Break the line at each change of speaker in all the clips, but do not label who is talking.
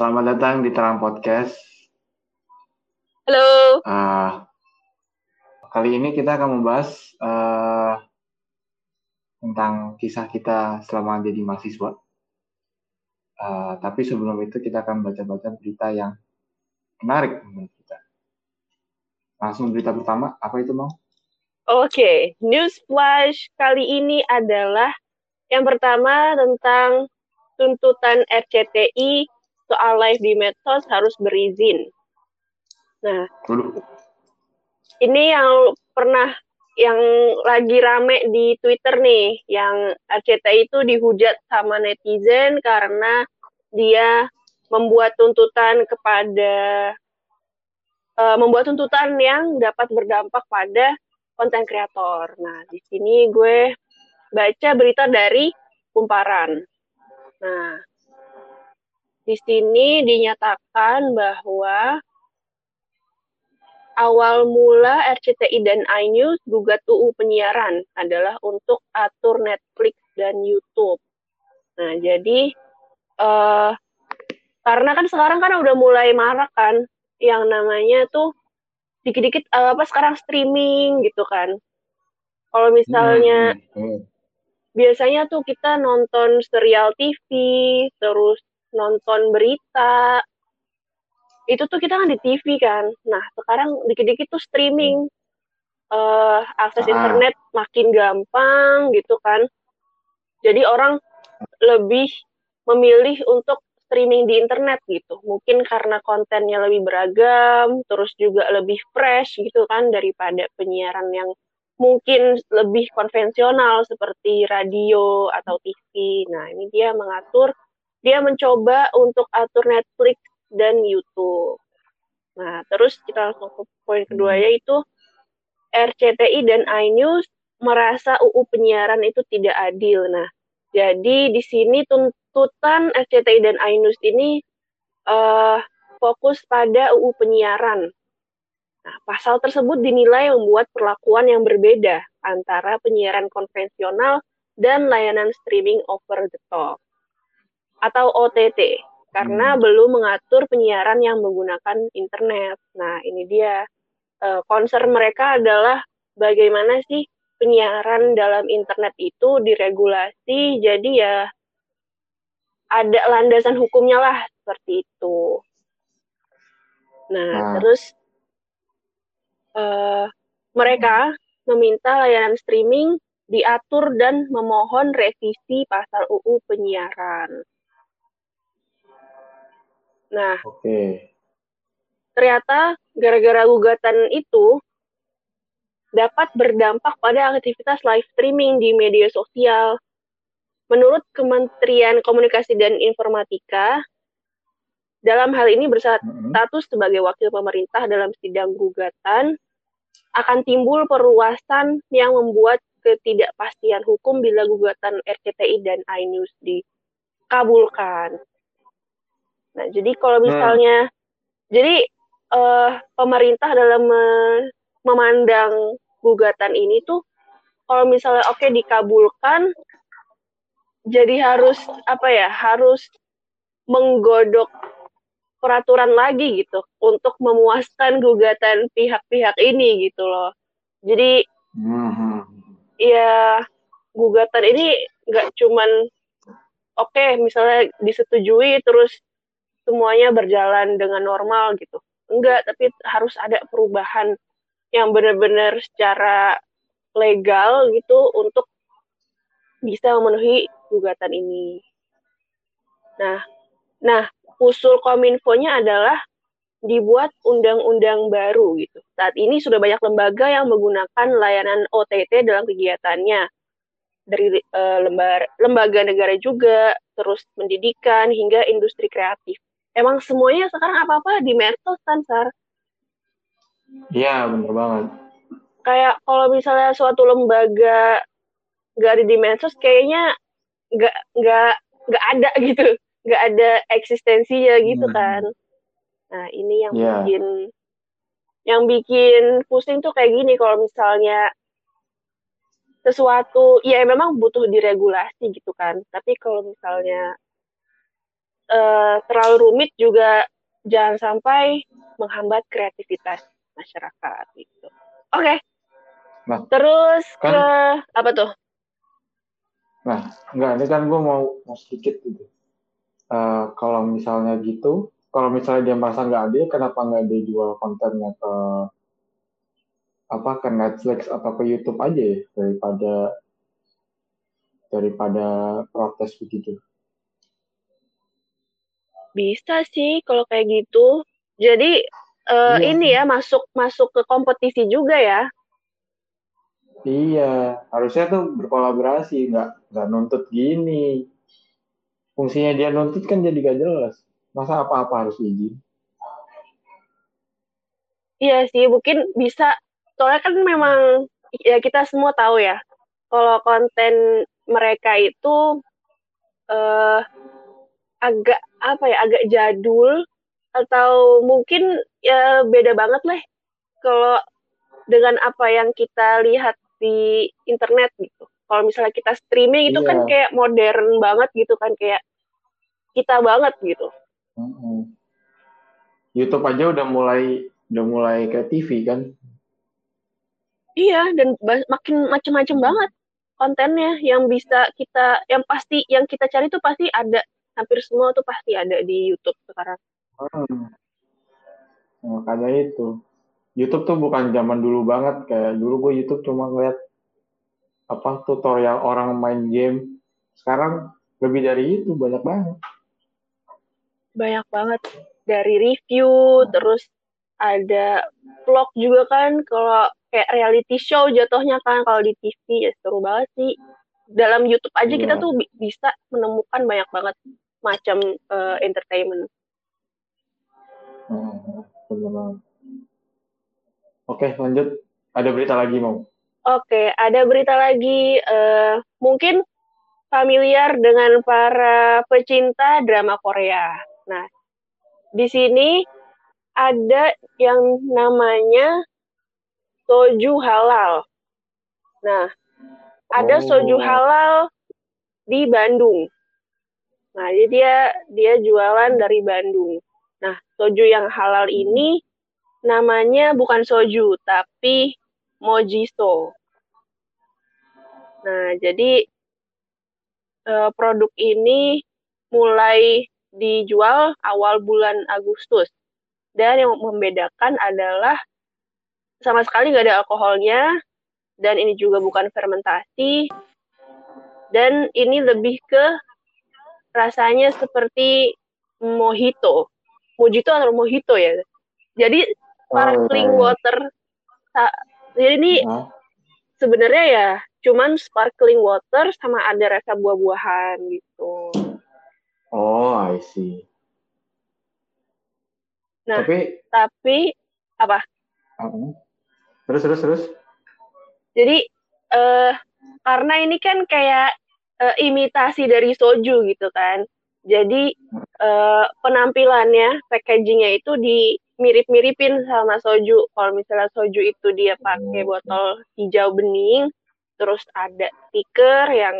Selamat datang di Terang Podcast.
Halo.
Uh, kali ini kita akan membahas uh, tentang kisah kita selama jadi mahasiswa. Uh, tapi sebelum itu kita akan baca-baca berita yang menarik menurut kita. Langsung berita pertama, apa itu mau?
Oke, okay. news flash kali ini adalah yang pertama tentang tuntutan RCTI soal live di medsos harus berizin. Nah, ini yang pernah yang lagi rame di Twitter nih, yang RCTI itu dihujat sama netizen karena dia membuat tuntutan kepada uh, membuat tuntutan yang dapat berdampak pada konten kreator. Nah, di sini gue baca berita dari Kumparan. Nah, di sini dinyatakan bahwa awal mula RCTI dan iNews gugat UU penyiaran adalah untuk atur Netflix dan YouTube. Nah, jadi uh, karena kan sekarang kan udah mulai marak kan yang namanya tuh dikit-dikit uh, apa sekarang streaming gitu kan. Kalau misalnya hmm, hmm. biasanya tuh kita nonton serial TV, terus nonton berita. Itu tuh kita kan di TV kan. Nah sekarang dikit-dikit tuh streaming. Uh, akses ah. internet makin gampang gitu kan. Jadi orang lebih memilih untuk streaming di internet gitu. Mungkin karena kontennya lebih beragam terus juga lebih fresh gitu kan daripada penyiaran yang mungkin lebih konvensional seperti radio atau TV nah ini dia mengatur dia mencoba untuk atur Netflix dan YouTube. Nah, terus kita langsung ke poin kedua hmm. yaitu RCTI dan iNews merasa UU penyiaran itu tidak adil. Nah, jadi di sini tuntutan RCTI dan iNews ini uh, fokus pada UU penyiaran. Nah, pasal tersebut dinilai membuat perlakuan yang berbeda antara penyiaran konvensional dan layanan streaming over the top atau OTT karena hmm. belum mengatur penyiaran yang menggunakan internet. Nah, ini dia uh, concern mereka adalah bagaimana sih penyiaran dalam internet itu diregulasi jadi ya ada landasan hukumnya lah seperti itu. Nah, nah. terus uh, mereka meminta layanan streaming diatur dan memohon revisi pasal UU penyiaran. Nah, okay. ternyata gara-gara gugatan itu dapat berdampak pada aktivitas live streaming di media sosial. Menurut Kementerian Komunikasi dan Informatika, dalam hal ini berstatus sebagai wakil pemerintah dalam sidang gugatan, akan timbul perluasan yang membuat ketidakpastian hukum bila gugatan RCTI dan iNews dikabulkan. Nah, jadi kalau hmm. misalnya, hmm. jadi uh, pemerintah dalam me memandang gugatan ini tuh, kalau misalnya oke okay, dikabulkan, jadi harus apa ya, harus menggodok peraturan lagi gitu untuk memuaskan gugatan pihak-pihak ini gitu loh. Jadi hmm. ya gugatan ini nggak cuman oke okay, misalnya disetujui terus semuanya berjalan dengan normal gitu. Enggak, tapi harus ada perubahan yang benar-benar secara legal gitu untuk bisa memenuhi gugatan ini. Nah, nah usul kominfonya adalah dibuat undang-undang baru gitu. Saat ini sudah banyak lembaga yang menggunakan layanan OTT dalam kegiatannya. Dari e, lembar, lembaga negara juga, terus pendidikan hingga industri kreatif emang semuanya sekarang apa-apa di medsos kan, Sar?
Iya, bener banget.
Kayak kalau misalnya suatu lembaga nggak ada di medsos, kayaknya nggak nggak nggak ada gitu, nggak ada eksistensinya gitu hmm. kan. Nah ini yang yeah. bikin yang bikin pusing tuh kayak gini kalau misalnya sesuatu ya memang butuh diregulasi gitu kan tapi kalau misalnya uh, terlalu rumit juga jangan sampai menghambat kreativitas masyarakat gitu. Oke. Okay. Nah, terus kan, ke apa tuh?
Nah, enggak, ini kan gue mau mau sedikit gitu. Uh, kalau misalnya gitu, kalau misalnya dia merasa nggak adil, kenapa nggak dia jual kontennya ke apa ke Netflix atau ke YouTube aja ya daripada daripada protes begitu?
Bisa sih kalau kayak gitu. Jadi uh, iya. ini ya masuk masuk ke kompetisi juga ya.
Iya, harusnya tuh berkolaborasi, nggak nggak nuntut gini. Fungsinya dia nuntut kan jadi gak jelas. Masa apa-apa harus izin?
Iya sih, mungkin bisa. Soalnya kan memang ya kita semua tahu ya, kalau konten mereka itu uh, agak apa ya, agak jadul atau mungkin ya beda banget lah kalau dengan apa yang kita lihat di internet gitu. Kalau misalnya kita streaming itu kan iya. kan kayak modern banget gitu kan kayak kita banget gitu. Mm-hmm.
YouTube aja udah mulai udah mulai kayak TV kan?
Iya dan makin macem-macem banget kontennya yang bisa kita yang pasti yang kita cari tuh pasti ada hampir semua tuh pasti ada di YouTube sekarang. Hmm.
Makanya itu. YouTube tuh bukan zaman dulu banget kayak dulu gue YouTube cuma ngeliat apa tutorial orang main game. Sekarang lebih dari itu banyak banget.
Banyak banget dari review terus ada vlog juga kan kalau kayak reality show jatuhnya kan kalau di TV ya seru banget sih. Dalam YouTube aja yeah. kita iya. tuh bisa menemukan banyak banget macam uh, entertainment.
Hmm, Oke, lanjut. Ada berita lagi mau?
Oke, ada berita lagi. Uh, mungkin familiar dengan para pecinta drama Korea. Nah, di sini ada yang namanya soju halal. Nah, ada oh. soju halal di Bandung. Nah, jadi dia dia jualan dari Bandung. Nah, soju yang halal ini namanya bukan soju, tapi mojiso. Nah, jadi eh, produk ini mulai dijual awal bulan Agustus. Dan yang membedakan adalah sama sekali nggak ada alkoholnya, dan ini juga bukan fermentasi, dan ini lebih ke rasanya seperti mojito mojito atau mojito ya. Jadi sparkling oh, water. Jadi ini uh. sebenarnya ya cuman sparkling water sama ada rasa buah-buahan gitu.
Oh, I see.
Nah, tapi tapi apa?
Uh, terus terus terus.
Jadi uh, karena ini kan kayak uh, imitasi dari soju gitu kan. Jadi uh, penampilannya, packagingnya itu di mirip-miripin sama soju. Kalau misalnya soju itu dia pakai botol hijau bening, terus ada stiker yang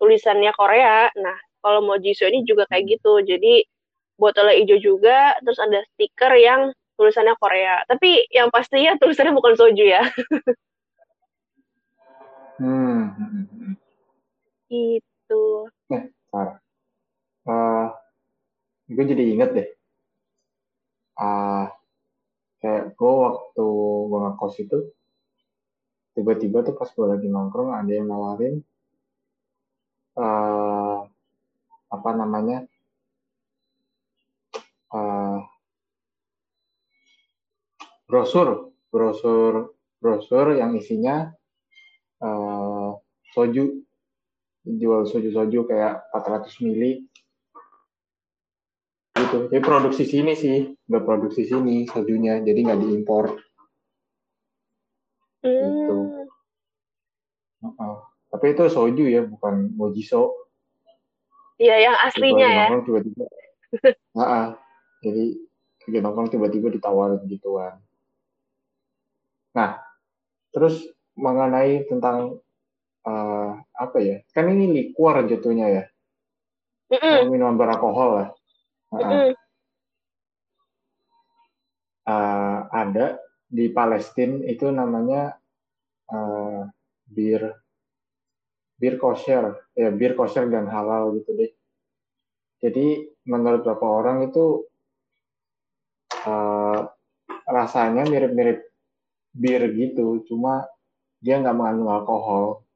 tulisannya Korea. Nah, kalau Mojiso ini juga kayak gitu. Jadi botolnya hijau juga, terus ada stiker yang tulisannya Korea. Tapi yang pastinya tulisannya bukan soju ya.
hmm.
Itu.
Eh, Sarah uh, gue jadi inget deh. Uh, kayak gue waktu gue ngekos itu tiba-tiba tuh pas gue lagi nongkrong ada yang nawarin uh, apa namanya uh, brosur brosur brosur yang isinya uh, soju jual soju-soju kayak 400 mili gitu jadi produksi sini sih nggak produksi sini sojunya jadi nggak diimpor
gitu. hmm. gitu
uh -uh. tapi itu soju ya bukan mojiso
iya yang aslinya ya
tiba-tiba uh -uh. jadi lagi nongkrong tiba-tiba ditawarin gituan nah terus mengenai tentang uh, apa ya? Kan ini liquor jatuhnya ya. Mm -mm. minuman beralkohol lah. Uh, uh, ada di Palestina itu namanya uh, bir bir kosher. Ya bir kosher dan halal gitu deh. Jadi menurut beberapa orang itu uh, rasanya mirip-mirip bir gitu, cuma dia nggak mengandung alkohol.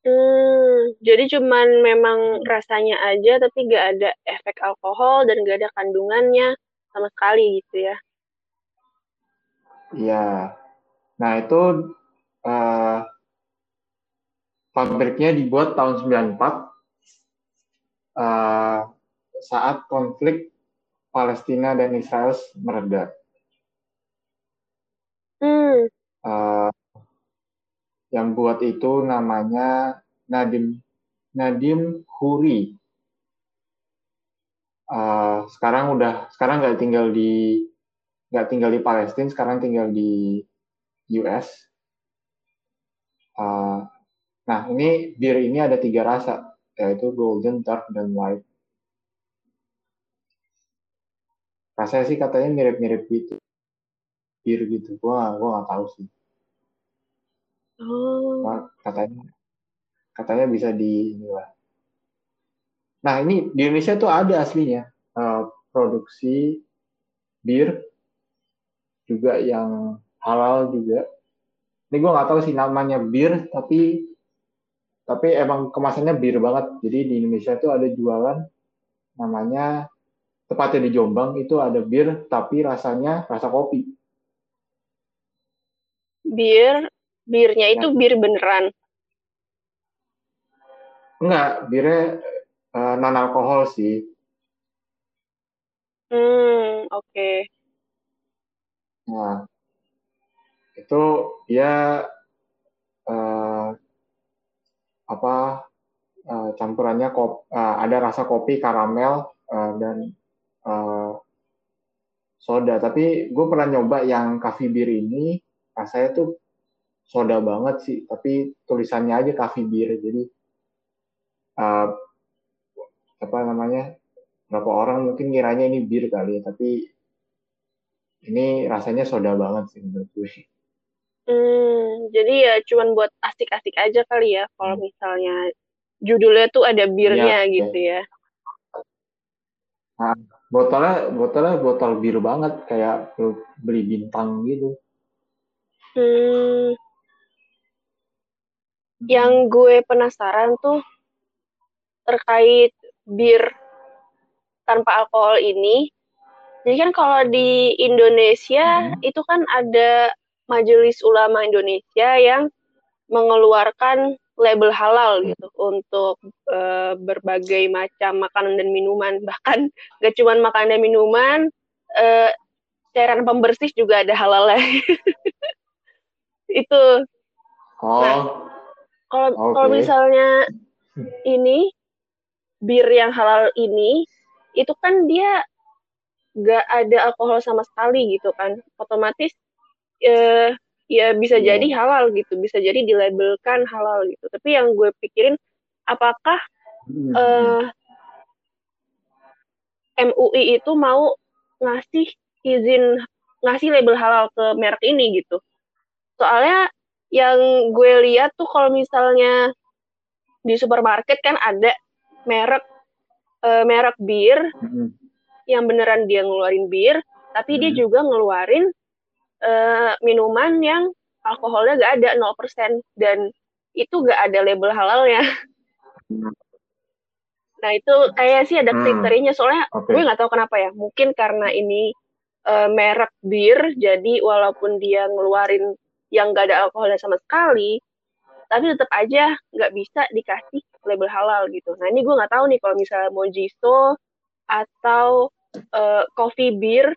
Hmm, jadi cuman memang rasanya aja tapi nggak ada efek alkohol dan nggak ada kandungannya sama sekali gitu ya?
Iya. Nah itu uh, pabriknya dibuat tahun 94 uh, saat konflik Palestina dan Israel mereda.
Hmm.
Uh, yang buat itu namanya Nadim Nadim Huri. Uh, sekarang udah sekarang nggak tinggal di nggak tinggal di Palestina, sekarang tinggal di US. Uh, nah ini bir ini ada tiga rasa, yaitu golden, dark, dan white. Rasanya sih katanya mirip-mirip gitu, bir gitu. Gua gua nggak tahu sih.
Oh.
Nah, katanya katanya bisa di inilah. Nah ini di Indonesia tuh ada aslinya uh, produksi bir juga yang halal juga. Ini gue nggak tahu sih namanya bir tapi tapi emang kemasannya bir banget. Jadi di Indonesia tuh ada jualan namanya tepatnya di Jombang itu ada bir tapi rasanya rasa kopi.
Bir birnya itu ya. bir beneran
enggak birnya uh, non alkohol sih
hmm oke okay.
nah itu dia uh, apa uh, campurannya kop, uh, ada rasa kopi karamel uh, dan uh, soda tapi gue pernah nyoba yang coffee beer ini rasanya tuh soda banget sih tapi tulisannya aja coffee beer jadi uh, apa namanya berapa orang mungkin ngiranya ini bir kali ya tapi ini rasanya soda banget sih menurut gue
hmm, jadi ya cuman buat asik-asik aja kali ya kalau hmm. misalnya judulnya tuh ada birnya ya, gitu ya, ya.
Nah, botolnya botolnya botol bir banget kayak beli bintang gitu
hmm, yang gue penasaran tuh terkait bir tanpa alkohol ini. Jadi kan kalau di Indonesia hmm. itu kan ada Majelis Ulama Indonesia yang mengeluarkan label halal gitu untuk uh, berbagai macam makanan dan minuman. Bahkan gak cuma makanan dan minuman uh, cairan pembersih juga ada halalnya. Itu.
Oh. Nah,
kalau okay. kalau misalnya ini bir yang halal ini itu kan dia gak ada alkohol sama sekali gitu kan otomatis eh, ya bisa yeah. jadi halal gitu bisa jadi dilabelkan halal gitu tapi yang gue pikirin apakah mm-hmm. eh, MUI itu mau ngasih izin ngasih label halal ke merek ini gitu soalnya yang gue lihat tuh kalau misalnya di supermarket kan ada merek uh, merek bir mm-hmm. yang beneran dia ngeluarin bir tapi mm-hmm. dia juga ngeluarin uh, minuman yang alkoholnya gak ada 0% dan itu gak ada label halalnya. Nah itu kayak sih ada hmm. kriterianya soalnya okay. gue nggak tahu kenapa ya. Mungkin karena ini uh, merek bir jadi walaupun dia ngeluarin yang gak ada alkoholnya sama sekali, tapi tetap aja nggak bisa dikasih label halal gitu. Nah ini gue nggak tahu nih kalau misalnya Mojiso atau uh, coffee beer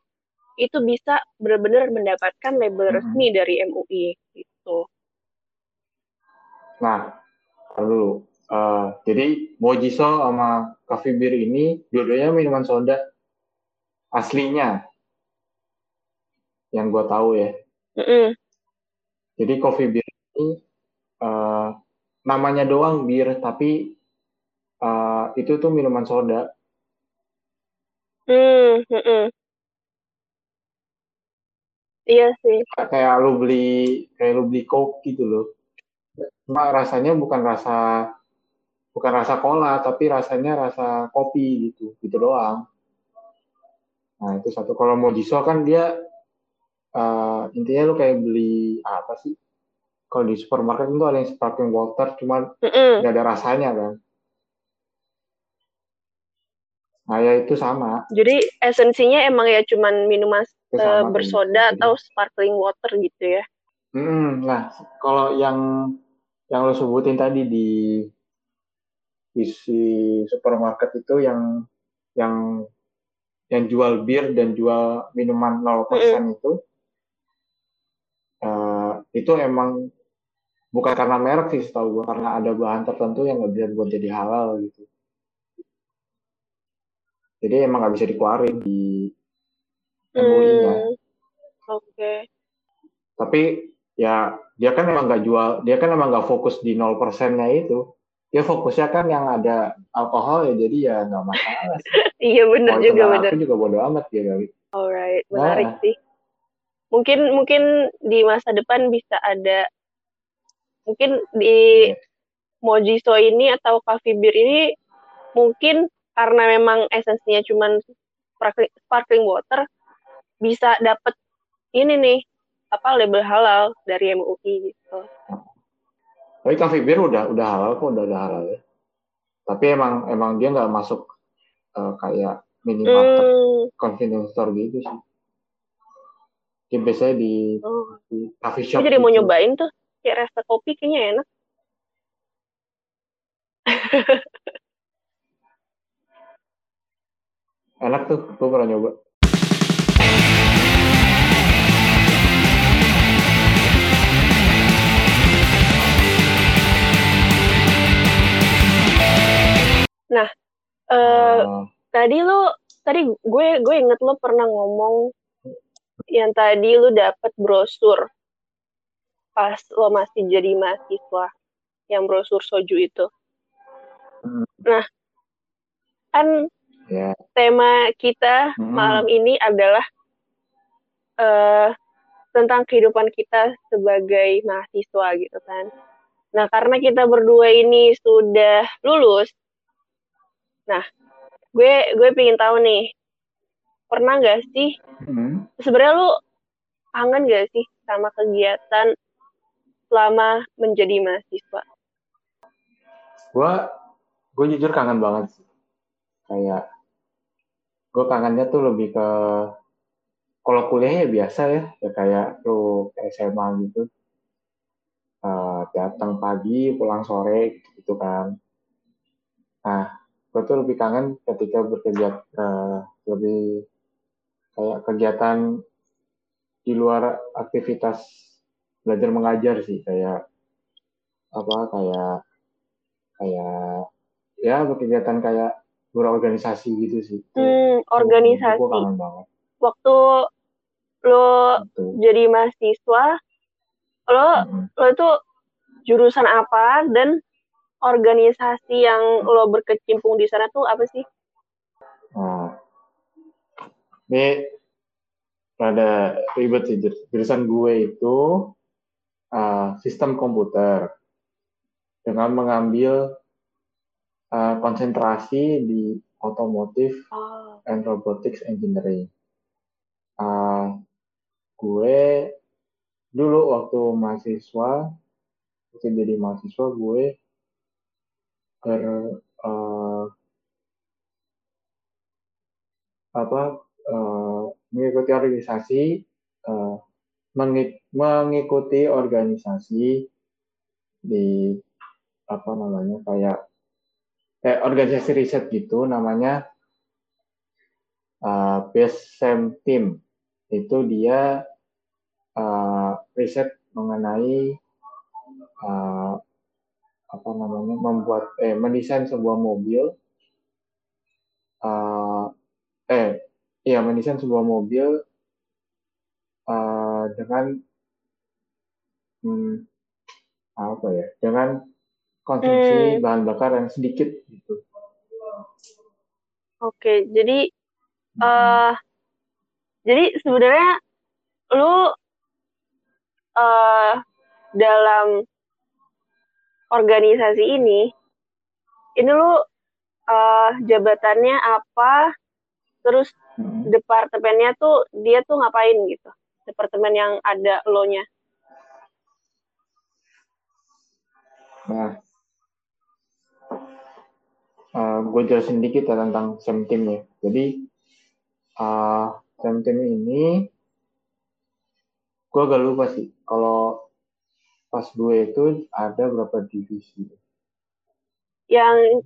itu bisa benar-benar mendapatkan label hmm. resmi dari MUI gitu.
Nah, lalu uh, jadi Mojiso sama coffee beer ini dua-duanya minuman soda aslinya yang gue tahu ya.
Mm -mm.
Jadi coffee beer ini uh, namanya doang bir, tapi uh, itu tuh minuman soda.
Hmm, hmm, hmm. Iya sih.
Kayak lu beli kayak lu beli Coke gitu loh. Cuma rasanya bukan rasa bukan rasa cola tapi rasanya rasa kopi gitu gitu doang nah itu satu kalau mau Mojiso kan dia uh, intinya lu kayak beli apa sih? Kalau di supermarket itu ada yang sparkling water cuman nggak ada rasanya kan? Nah ya itu sama.
Jadi esensinya emang ya cuman minuman uh, bersoda atau sparkling water gitu ya.
Hmm, nah kalau yang yang lo sebutin tadi di isi supermarket itu yang yang yang jual bir dan jual minuman 0% mm. itu itu emang bukan karena merek sih setahu gue karena ada bahan tertentu yang nggak bisa buat jadi halal gitu jadi emang nggak bisa dikeluarin di MUI-nya mm.
oke okay.
tapi ya dia kan emang nggak jual dia kan emang nggak fokus di 0 persennya itu ya fokusnya kan yang ada alkohol ya jadi ya nggak masalah
iya benar juga benar
aku juga bodo amat ya kali
alright menarik nah. sih mungkin mungkin di masa depan bisa ada mungkin di yeah. Mojiso ini atau Coffee Beer ini mungkin karena memang esensinya cuma sparkling water bisa dapat ini nih apa label halal dari MUI gitu.
Tapi cafe beer udah udah halal kok, udah udah halal ya. Tapi emang emang dia nggak masuk uh, kayak minimarket, hmm. convenience store gitu sih. Dia biasanya di, oh. di coffee shop.
Aku jadi gitu. mau nyobain tuh, kayak rasa kopi kayaknya enak.
enak tuh, gue pernah nyoba.
Nah, uh, uh. tadi lu tadi gue gue inget lu pernah ngomong yang tadi lu dapet brosur pas lo masih jadi mahasiswa yang brosur soju itu. Hmm. Nah, kan yeah. tema kita hmm. malam ini adalah uh, tentang kehidupan kita sebagai mahasiswa gitu kan. Nah, karena kita berdua ini sudah lulus, Nah, gue gue pengen tahu nih, pernah gak sih? Hmm. Sebenarnya lu kangen gak sih sama kegiatan selama menjadi mahasiswa?
Gue gue jujur kangen banget sih. Kayak gue kangennya tuh lebih ke kalau kuliah ya biasa ya, ya kayak lu ke SMA gitu. Uh, datang pagi, pulang sore gitu, gitu kan. Nah, gue tuh lebih kangen ketika bekerja uh, lebih kayak kegiatan di luar aktivitas belajar mengajar sih kayak apa kayak kayak ya berkegiatan kayak berorganisasi gitu sih.
Hmm, organisasi. Gue kangen banget. Waktu lo gitu. jadi mahasiswa, lo hmm. lo itu jurusan apa dan organisasi yang lo berkecimpung di sana tuh apa sih?
Nah, ini ada ribet sih jurusan gue itu uh, sistem komputer dengan mengambil uh, konsentrasi di otomotif oh. and robotics engineering. Uh, gue dulu waktu mahasiswa, waktu jadi mahasiswa gue ber uh, apa uh, mengikuti organisasi uh, mengikuti organisasi di apa namanya kayak kayak organisasi riset gitu namanya uh, Base Sam Team. Itu dia uh, riset mengenai uh, apa namanya membuat eh mendesain sebuah mobil uh, eh iya mendesain sebuah mobil uh, dengan hmm, apa ya dengan konsumsi hmm. bahan bakar yang sedikit gitu
Oke, jadi uh, jadi sebenarnya lu uh, dalam organisasi ini ini lu uh, jabatannya apa terus hmm. Departemennya tuh dia tuh ngapain gitu? Departemen yang ada lo nya
nah. Uh, eh, gue jelasin dikit ya tentang SEM team ya. Jadi uh, SEM team ini gue agak lupa sih. Kalau pas gue itu ada berapa divisi?
Yang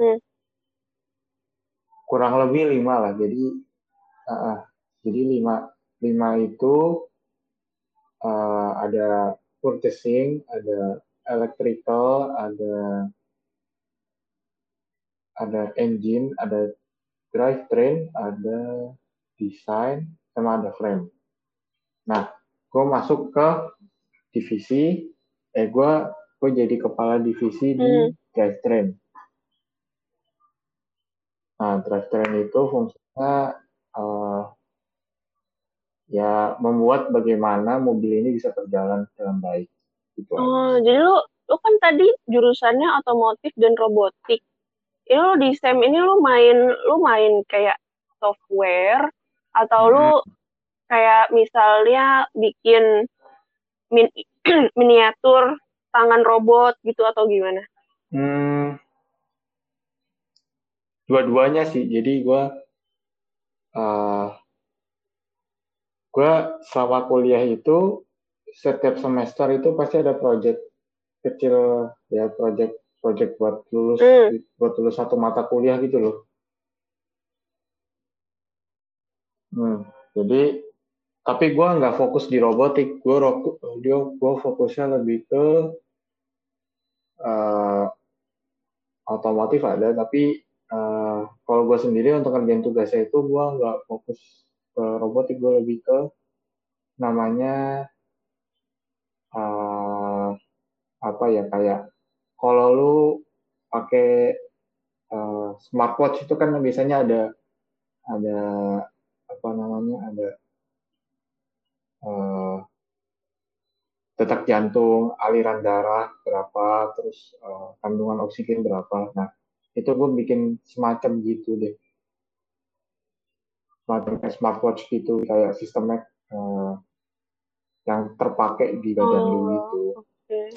hmm.
Kurang lebih lima lah. Jadi uh, jadi lima lima itu uh, ada purchasing ada electrical ada ada engine ada drivetrain ada design sama ada frame. Nah gue masuk ke divisi eh gue gue jadi kepala divisi di hmm. drivetrain nah drivetrain itu fungsinya uh, ya membuat bagaimana mobil ini bisa berjalan dengan baik
gitu oh jadi lu lu kan tadi jurusannya otomotif dan robotik ini lu di SEM ini lu main lu main kayak software atau hmm. lu kayak misalnya bikin min miniatur tangan robot gitu atau gimana?
Hmm, dua-duanya sih. Jadi gue uh, gue selama kuliah itu setiap semester itu pasti ada project kecil ya project project buat lulus hmm. buat lulus satu mata kuliah gitu loh. Hmm, jadi tapi gue nggak fokus di robotik gue dia gue fokusnya lebih ke uh, otomotif ada tapi uh, kalau gue sendiri untuk kerjaan tugasnya itu gue nggak fokus ke robotik gue lebih ke namanya uh, apa ya kayak kalau lu pakai uh, smartwatch itu kan biasanya ada ada apa namanya ada uh, detak jantung, aliran darah berapa, terus uh, kandungan oksigen berapa. Nah, itu gue bikin semacam gitu deh. Semacam kayak smartwatch gitu, kayak sistemnya uh, yang terpakai di badan oh, lu gitu.
Okay.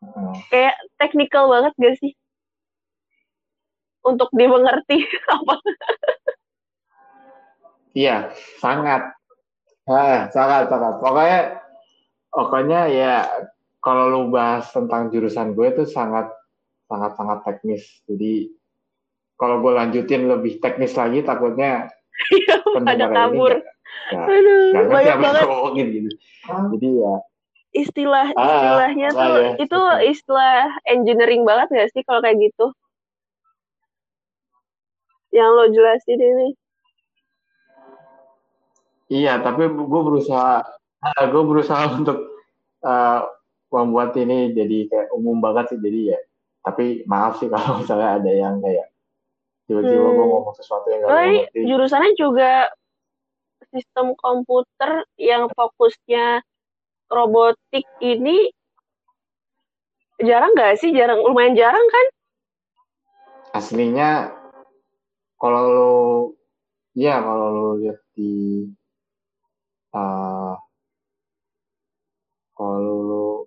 Uh, kayak teknikal banget gak sih? Untuk dimengerti apa?
Iya, sangat. Ah, sangat sangat. Pokoknya pokoknya ya kalau lu bahas tentang jurusan gue itu sangat sangat sangat teknis. Jadi kalau gue lanjutin lebih teknis lagi takutnya
ada kabur.
Gak, Aduh, gak banyak banget. gitu. Jadi ya
istilah ah, istilahnya ah, tuh ya. itu istilah engineering banget gak sih kalau kayak gitu? Yang lo jelasin ini.
Iya, tapi gue berusaha, gue berusaha untuk uh, membuat ini jadi kayak umum banget sih. Jadi ya, tapi maaf sih kalau misalnya ada yang kayak tiba-tiba hmm. gue ngomong sesuatu yang gak oh, ngerti.
Jurusannya juga sistem komputer yang fokusnya robotik ini jarang gak sih? Jarang, lumayan jarang kan?
Aslinya kalau lo, ya kalau lo lihat di uh, kalau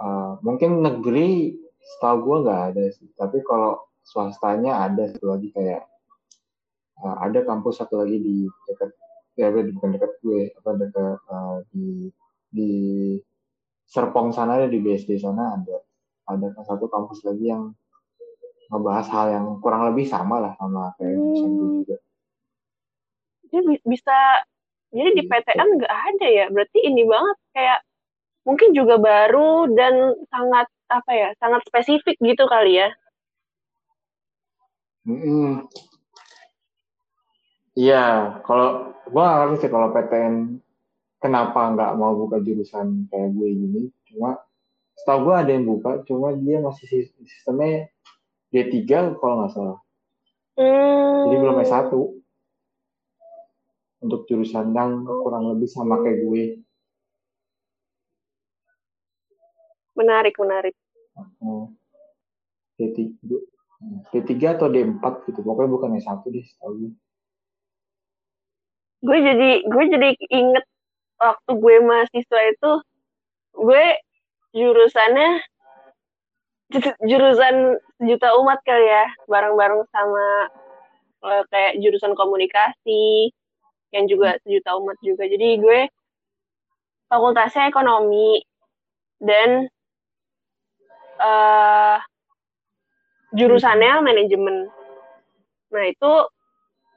uh, mungkin negeri setahu gue nggak ada sih tapi kalau swastanya ada satu lagi kayak uh, ada kampus satu lagi di dekat ya bukan dekat gue apa dekat uh, di di Serpong sana ada di BSD sana ada ada satu kampus lagi yang ngebahas hal yang kurang lebih sama lah sama kayak hmm. juga.
Jadi bisa jadi di PTN nggak ada ya. Berarti ini banget kayak mungkin juga baru dan sangat apa ya, sangat spesifik gitu kali ya.
Hmm. Iya, kalau gue ngerti sih kalau PTN kenapa nggak mau buka jurusan kayak gue gini. Cuma setahu gue ada yang buka, cuma dia masih sistemnya D3 kalau nggak salah.
Hmm.
Jadi belum S1. Untuk jurusan yang kurang lebih sama kayak gue.
Menarik, menarik.
Oh. D3, D3 atau D4 gitu. Pokoknya bukan S1 deh, setahu gue.
Gue jadi gue jadi inget waktu gue mahasiswa itu gue jurusannya jurusan juta umat kali ya bareng-bareng sama uh, kayak jurusan komunikasi yang juga sejuta umat juga jadi gue fakultasnya ekonomi dan uh, jurusannya manajemen nah itu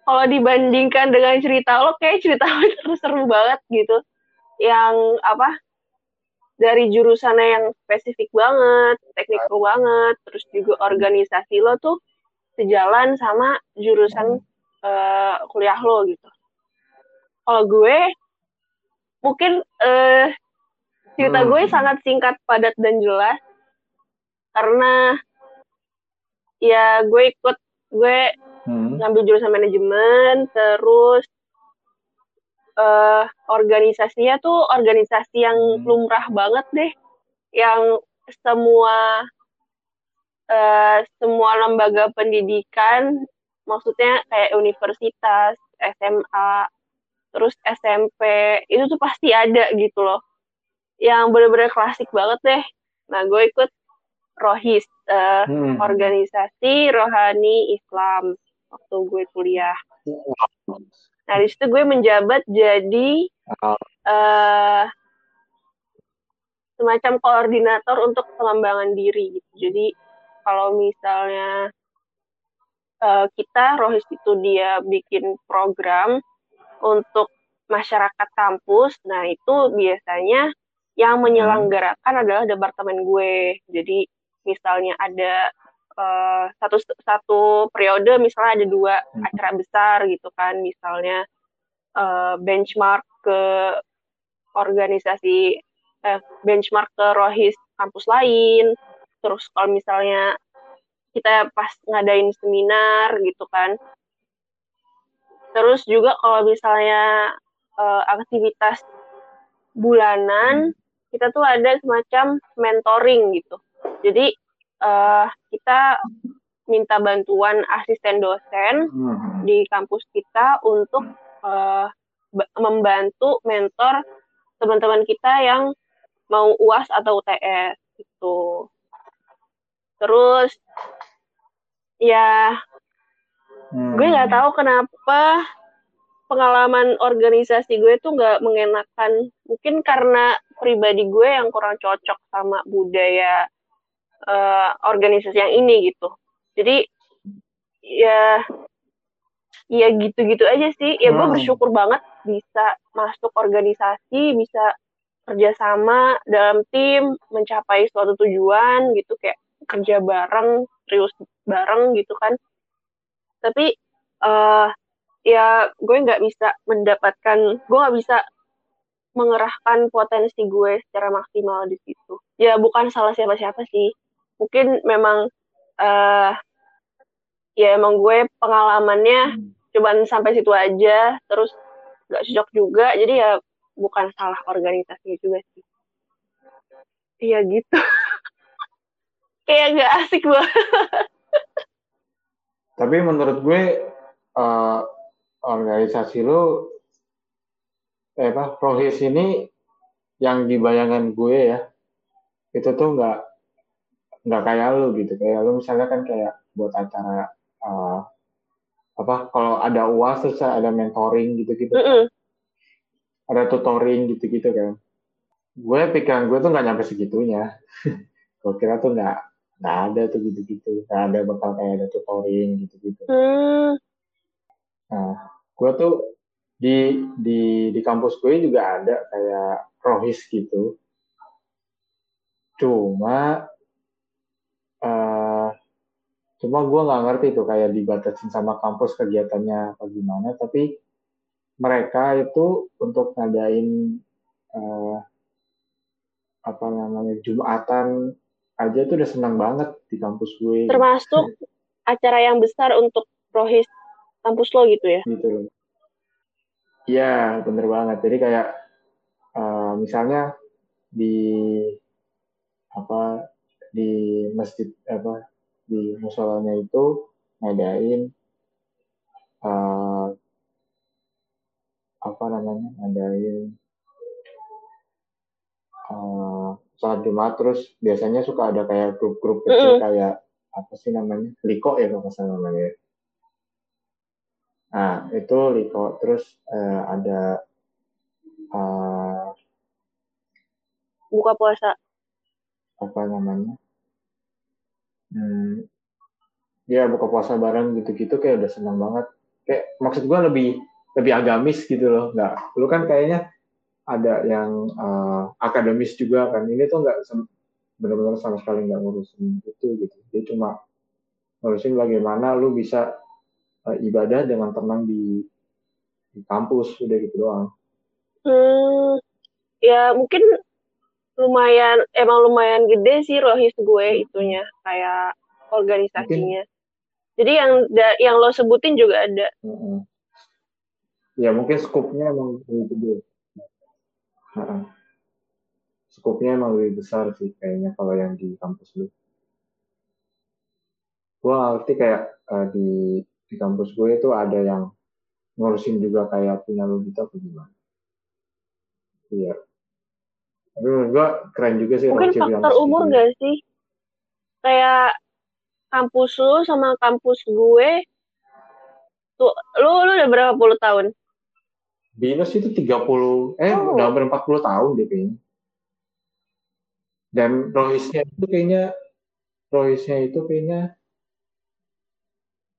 kalau dibandingkan dengan cerita lo kayak cerita lo itu seru banget gitu yang apa dari jurusannya yang spesifik banget, teknikal banget, terus juga organisasi lo tuh sejalan sama jurusan uh, kuliah lo gitu. Kalau gue mungkin uh, cerita gue hmm. sangat singkat, padat dan jelas karena ya gue ikut gue hmm. ngambil jurusan manajemen terus uh, organisasinya tuh organisasi yang hmm. lumrah banget deh, yang semua uh, semua lembaga pendidikan, maksudnya kayak universitas, SMA, terus SMP, itu tuh pasti ada gitu loh, yang bener-bener klasik banget deh. Nah, gue ikut Rohis, uh, hmm. organisasi rohani Islam waktu gue kuliah. Nah, di situ gue menjabat jadi uh, semacam koordinator untuk pengembangan diri gitu. Jadi kalau misalnya uh, kita Rohis itu dia bikin program untuk masyarakat kampus, nah itu biasanya yang menyelenggarakan adalah departemen gue. Jadi misalnya ada uh, satu satu periode misalnya ada dua hmm. acara besar gitu kan misalnya uh, benchmark ke organisasi eh, benchmark ke rohis kampus lain. Terus kalau misalnya kita pas ngadain seminar gitu kan. Terus juga kalau misalnya uh, aktivitas bulanan kita tuh ada semacam mentoring gitu jadi uh, kita minta bantuan asisten dosen hmm. di kampus kita untuk uh, membantu mentor teman-teman kita yang mau UAS atau UTS itu. Terus ya hmm. gue nggak tahu kenapa pengalaman organisasi gue tuh nggak mengenakan mungkin karena pribadi gue yang kurang cocok sama budaya uh, organisasi yang ini gitu. Jadi ya ya gitu-gitu aja sih. Ya gue hmm. bersyukur banget bisa masuk organisasi bisa kerjasama dalam tim mencapai suatu tujuan gitu. Kayak kerja bareng serius bareng gitu kan. Tapi uh, ya gue nggak bisa mendapatkan gue nggak bisa mengerahkan potensi gue secara maksimal di situ. Ya bukan salah siapa-siapa sih mungkin memang uh, ya emang gue pengalamannya hmm. cuman sampai situ aja terus gak cocok juga jadi ya bukan salah organisasi juga sih. Iya gitu. Kayak gak asik banget
tapi menurut gue uh, organisasi lo eh apa prohis ini yang dibayangkan gue ya itu tuh nggak nggak kayak lu gitu. Kayak lu misalnya kan kayak buat acara uh, apa kalau ada uas terus ada mentoring gitu-gitu. Mm -mm. ada tutoring gitu-gitu kan. Gue pikiran gue tuh nggak nyampe segitunya. Gue kira tuh nggak nggak ada tuh gitu-gitu. Nggak ada bakal kayak ada tutoring gitu-gitu. Mm. nah gue tuh di di di kampus gue juga ada kayak rohis gitu. Cuma cuma gue nggak ngerti tuh kayak dibatasin sama kampus kegiatannya apa gimana. Tapi mereka itu untuk ngadain uh, apa namanya jumatan aja tuh udah senang banget di kampus gue.
Termasuk acara yang besar untuk rohis kampus lo gitu ya?
Gitu loh. Iya bener banget. Jadi kayak uh, misalnya di apa di masjid apa di musolanya itu ngadain uh, apa namanya ngadain uh, sholat jumat. Terus biasanya suka ada kayak grup-grup kecil mm -hmm. kayak apa sih namanya liko ya kalau salah namanya. Nah itu liko. Terus uh, ada uh,
buka puasa.
apa namanya hmm, ya buka puasa bareng gitu-gitu kayak udah senang banget. Kayak maksud gue lebih lebih agamis gitu loh. Nggak lu kan kayaknya ada yang uh, akademis juga kan. Ini tuh nggak benar-benar sama sekali nggak ngurusin itu gitu. Dia cuma ngurusin bagaimana lu bisa uh, ibadah dengan tenang di, di kampus udah gitu doang.
Hmm, ya mungkin lumayan emang lumayan gede sih rohis gue itunya kayak organisasinya. Mungkin. Jadi yang da, yang lo sebutin juga ada.
Uh-uh. Ya mungkin skupnya emang lebih gede. Skupnya emang lebih besar sih kayaknya kalau yang di kampus lu. Gue ngerti kayak uh, di di kampus gue itu ada yang ngurusin juga kayak punya lo gitu apa gimana? Iya. Tapi menurut gue keren juga sih.
Mungkin faktor umur gak sih? Kayak kampus lu sama kampus gue tuh lu lu udah berapa puluh tahun?
Binus itu 30 eh oh. udah hampir 40 tahun deh kayaknya. Dan Rohisnya itu kayaknya Rohisnya itu kayaknya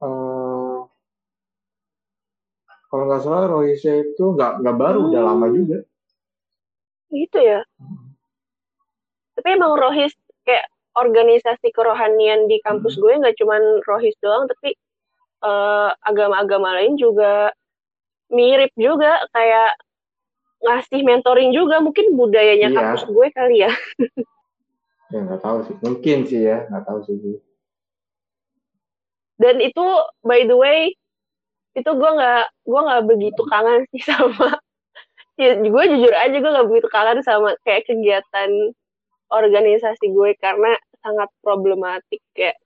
uh, kalau nggak salah Rohisnya itu nggak nggak baru hmm. udah lama hmm. juga
gitu ya. Tapi emang rohis kayak organisasi kerohanian di kampus hmm. gue nggak cuman rohis doang tapi eh, agama-agama lain juga mirip juga kayak ngasih mentoring juga. Mungkin budayanya iya. kampus gue kali ya.
Ya nggak tahu sih. Mungkin sih ya nggak tahu sih.
Dan itu by the way itu gue nggak gue nggak begitu kangen sih sama ya gue jujur aja gue gak begitu kangen sama kayak kegiatan organisasi gue karena sangat problematik. Kayak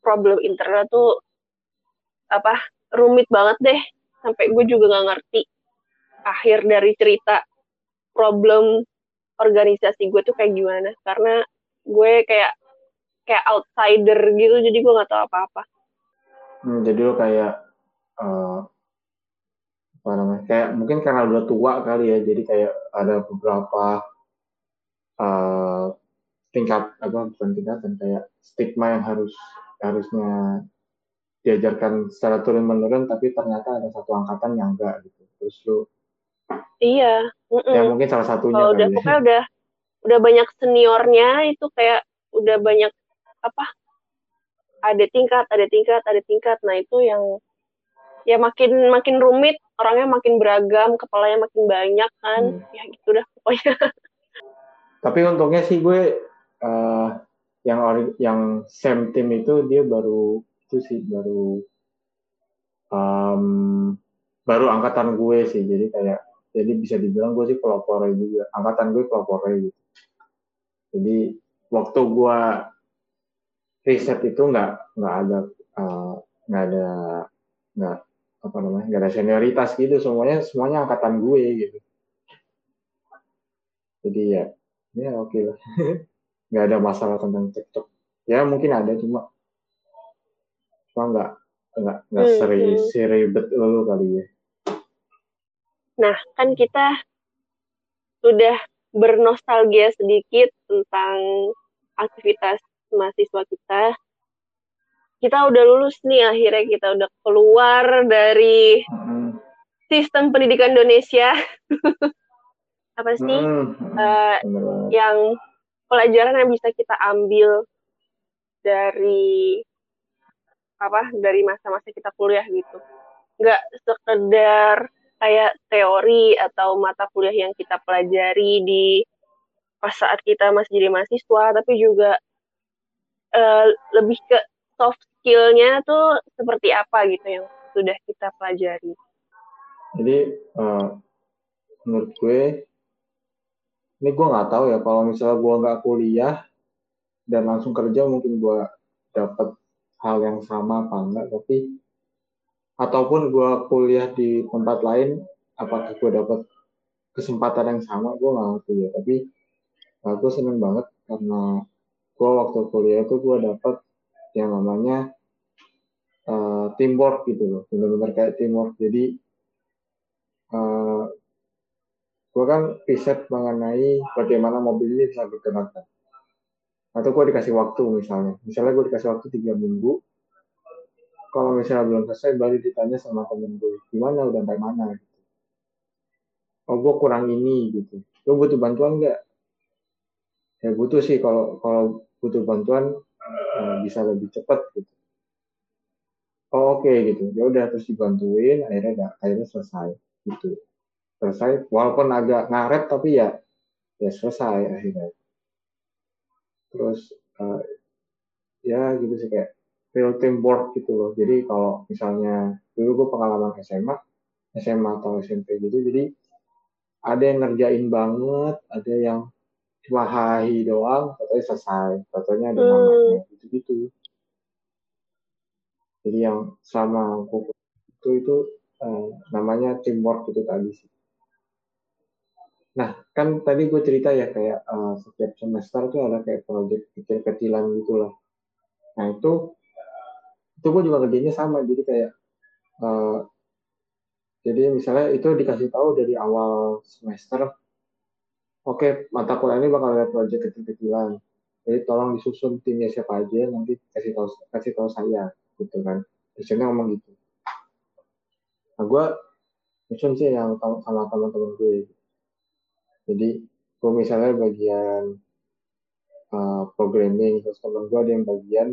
problem internal tuh apa rumit banget deh. Sampai gue juga gak ngerti akhir dari cerita problem organisasi gue tuh kayak gimana. Karena gue kayak kayak outsider gitu jadi gue nggak tahu apa-apa.
Hmm, jadi lo kayak uh, apa namanya kayak mungkin karena udah tua kali ya jadi kayak ada beberapa uh, tingkat apa bukan tingkatan kayak stigma yang harus harusnya diajarkan secara turun menurun tapi ternyata ada satu angkatan yang enggak gitu terus lu
iya
mm -mm. ya mungkin salah satunya
oh, udah ya. pokoknya udah udah banyak seniornya itu kayak udah banyak apa ada tingkat ada tingkat ada tingkat nah itu yang ya makin makin rumit orangnya makin beragam kepalanya makin banyak kan. Hmm. ya gitu dah pokoknya.
Tapi untungnya sih gue uh, yang yang same team itu dia baru itu sih baru um, baru angkatan gue sih. Jadi kayak jadi bisa dibilang gue sih pelopor juga. Angkatan gue pelopor gitu. Jadi waktu gue riset itu nggak nggak ada eh, nggak uh, ada nggak apa namanya gak ada senioritas gitu. Semuanya semuanya angkatan gue gitu. Jadi ya ya oke okay lah. Nggak ada masalah tentang TikTok. Ya mungkin ada cuma cuma nggak nggak nggak hmm, seri hmm. seribet lo kali ya.
Nah kan kita sudah bernostalgia sedikit tentang aktivitas mahasiswa kita kita udah lulus nih akhirnya kita udah keluar dari hmm. sistem pendidikan Indonesia apa sih hmm. uh, yang pelajaran yang bisa kita ambil dari apa dari masa-masa kita kuliah gitu nggak sekedar kayak teori atau mata kuliah yang kita pelajari di pas saat kita masih jadi mahasiswa tapi juga uh, lebih ke soft skillnya tuh seperti apa gitu yang sudah kita pelajari?
Jadi uh, menurut gue ini gue nggak tahu ya kalau misalnya gue nggak kuliah dan langsung kerja mungkin gue dapat hal yang sama apa enggak tapi ataupun gue kuliah di tempat lain apakah gue dapat kesempatan yang sama gue nggak ngerti ya. Tapi uh, gue seneng banget karena gue waktu kuliah itu gue dapat yang namanya uh, teamwork gitu loh. Benar-benar kayak teamwork. Jadi uh, gue kan riset mengenai bagaimana mobil ini bisa bergerak atau gue dikasih waktu misalnya. Misalnya gue dikasih waktu tiga minggu. Kalau misalnya belum selesai baru ditanya sama temen gue gimana? Udah sampai mana? Gitu. Oh gue kurang ini gitu. Lo butuh bantuan nggak? Ya butuh sih. Kalau kalau butuh bantuan uh, bisa lebih cepat gitu. Oh oke okay, gitu. Ya udah terus dibantuin akhirnya akhirnya selesai gitu. Selesai walaupun agak ngaret tapi ya ya selesai akhirnya. Terus uh, ya gitu sih kayak real teamwork gitu loh. Jadi kalau misalnya dulu gue pengalaman SMA SMA atau SMP gitu jadi ada yang ngerjain banget ada yang cuma hai doang katanya selesai. Katanya ada namanya gitu gitu jadi yang sama itu itu uh, namanya teamwork itu tadi sih. Nah, kan tadi gue cerita ya kayak uh, setiap semester tuh ada kayak project kecil-kecilan gitu lah. Nah itu itu gue juga kerjanya sama. Jadi kayak uh, jadi misalnya itu dikasih tahu dari awal semester oke okay, mata kuliah ini bakal ada project kecil-kecilan jadi tolong disusun timnya siapa aja nanti kasih tahu kasih tahu saya gitu kan. Biasanya ngomong gitu. Nah gue nyusun sih yang sama teman-teman gue. Jadi gue misalnya bagian uh, programming terus teman gue ada yang bagian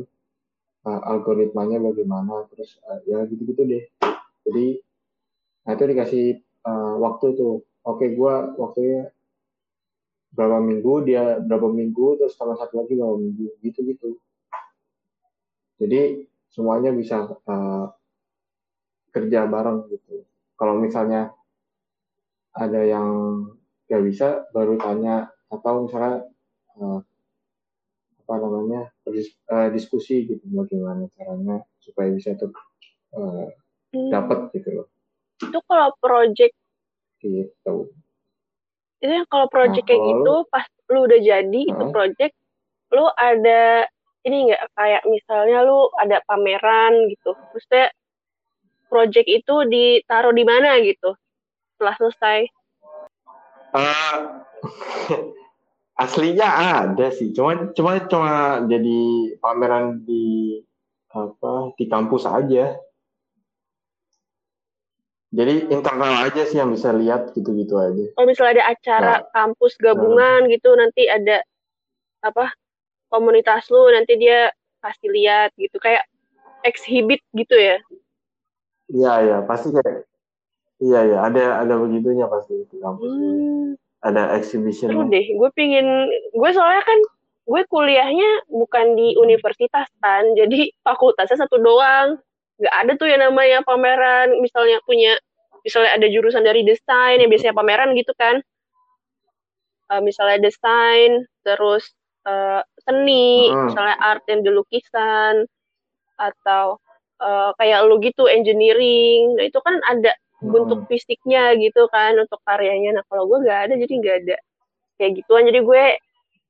uh, algoritmanya bagaimana terus uh, ya gitu-gitu deh. Jadi nah itu dikasih uh, waktu tuh. Oke gue waktunya berapa minggu dia berapa minggu terus tambah satu lagi berapa minggu gitu gitu jadi semuanya bisa uh, kerja bareng gitu. Kalau misalnya ada yang nggak bisa baru tanya atau misalnya uh, apa namanya uh, diskusi gitu bagaimana caranya supaya bisa tuh uh, hmm. dapat gitu loh.
Itu kalau project
gitu
itu yang kalau project nah, kayak gitu pas lu udah jadi uh, itu project lu ada ini nggak kayak misalnya lu ada pameran gitu maksudnya project itu ditaruh di mana gitu setelah selesai?
Uh, aslinya ada sih, cuma cuma cuma jadi pameran di apa di kampus aja. Jadi internal aja sih yang bisa lihat gitu-gitu aja.
Kalau misalnya ada acara nah, kampus gabungan nah. gitu, nanti ada apa komunitas lu nanti dia kasih lihat gitu kayak exhibit gitu ya?
Iya ya pasti kayak Iya ya, ada ada begitunya pasti di kampus. Hmm. Ada exhibition.
Seru deh, gue pingin, gue soalnya kan gue kuliahnya bukan di universitas kan, jadi fakultasnya satu doang. Gak ada tuh yang namanya pameran, misalnya punya, misalnya ada jurusan dari desain, yang biasanya pameran gitu kan. Uh, misalnya desain, terus uh, seni, hmm. misalnya art yang di lukisan, atau uh, kayak lu gitu engineering. Nah itu kan ada bentuk fisiknya gitu kan untuk karyanya nah kalau gue nggak ada jadi nggak ada kayak gituan jadi gue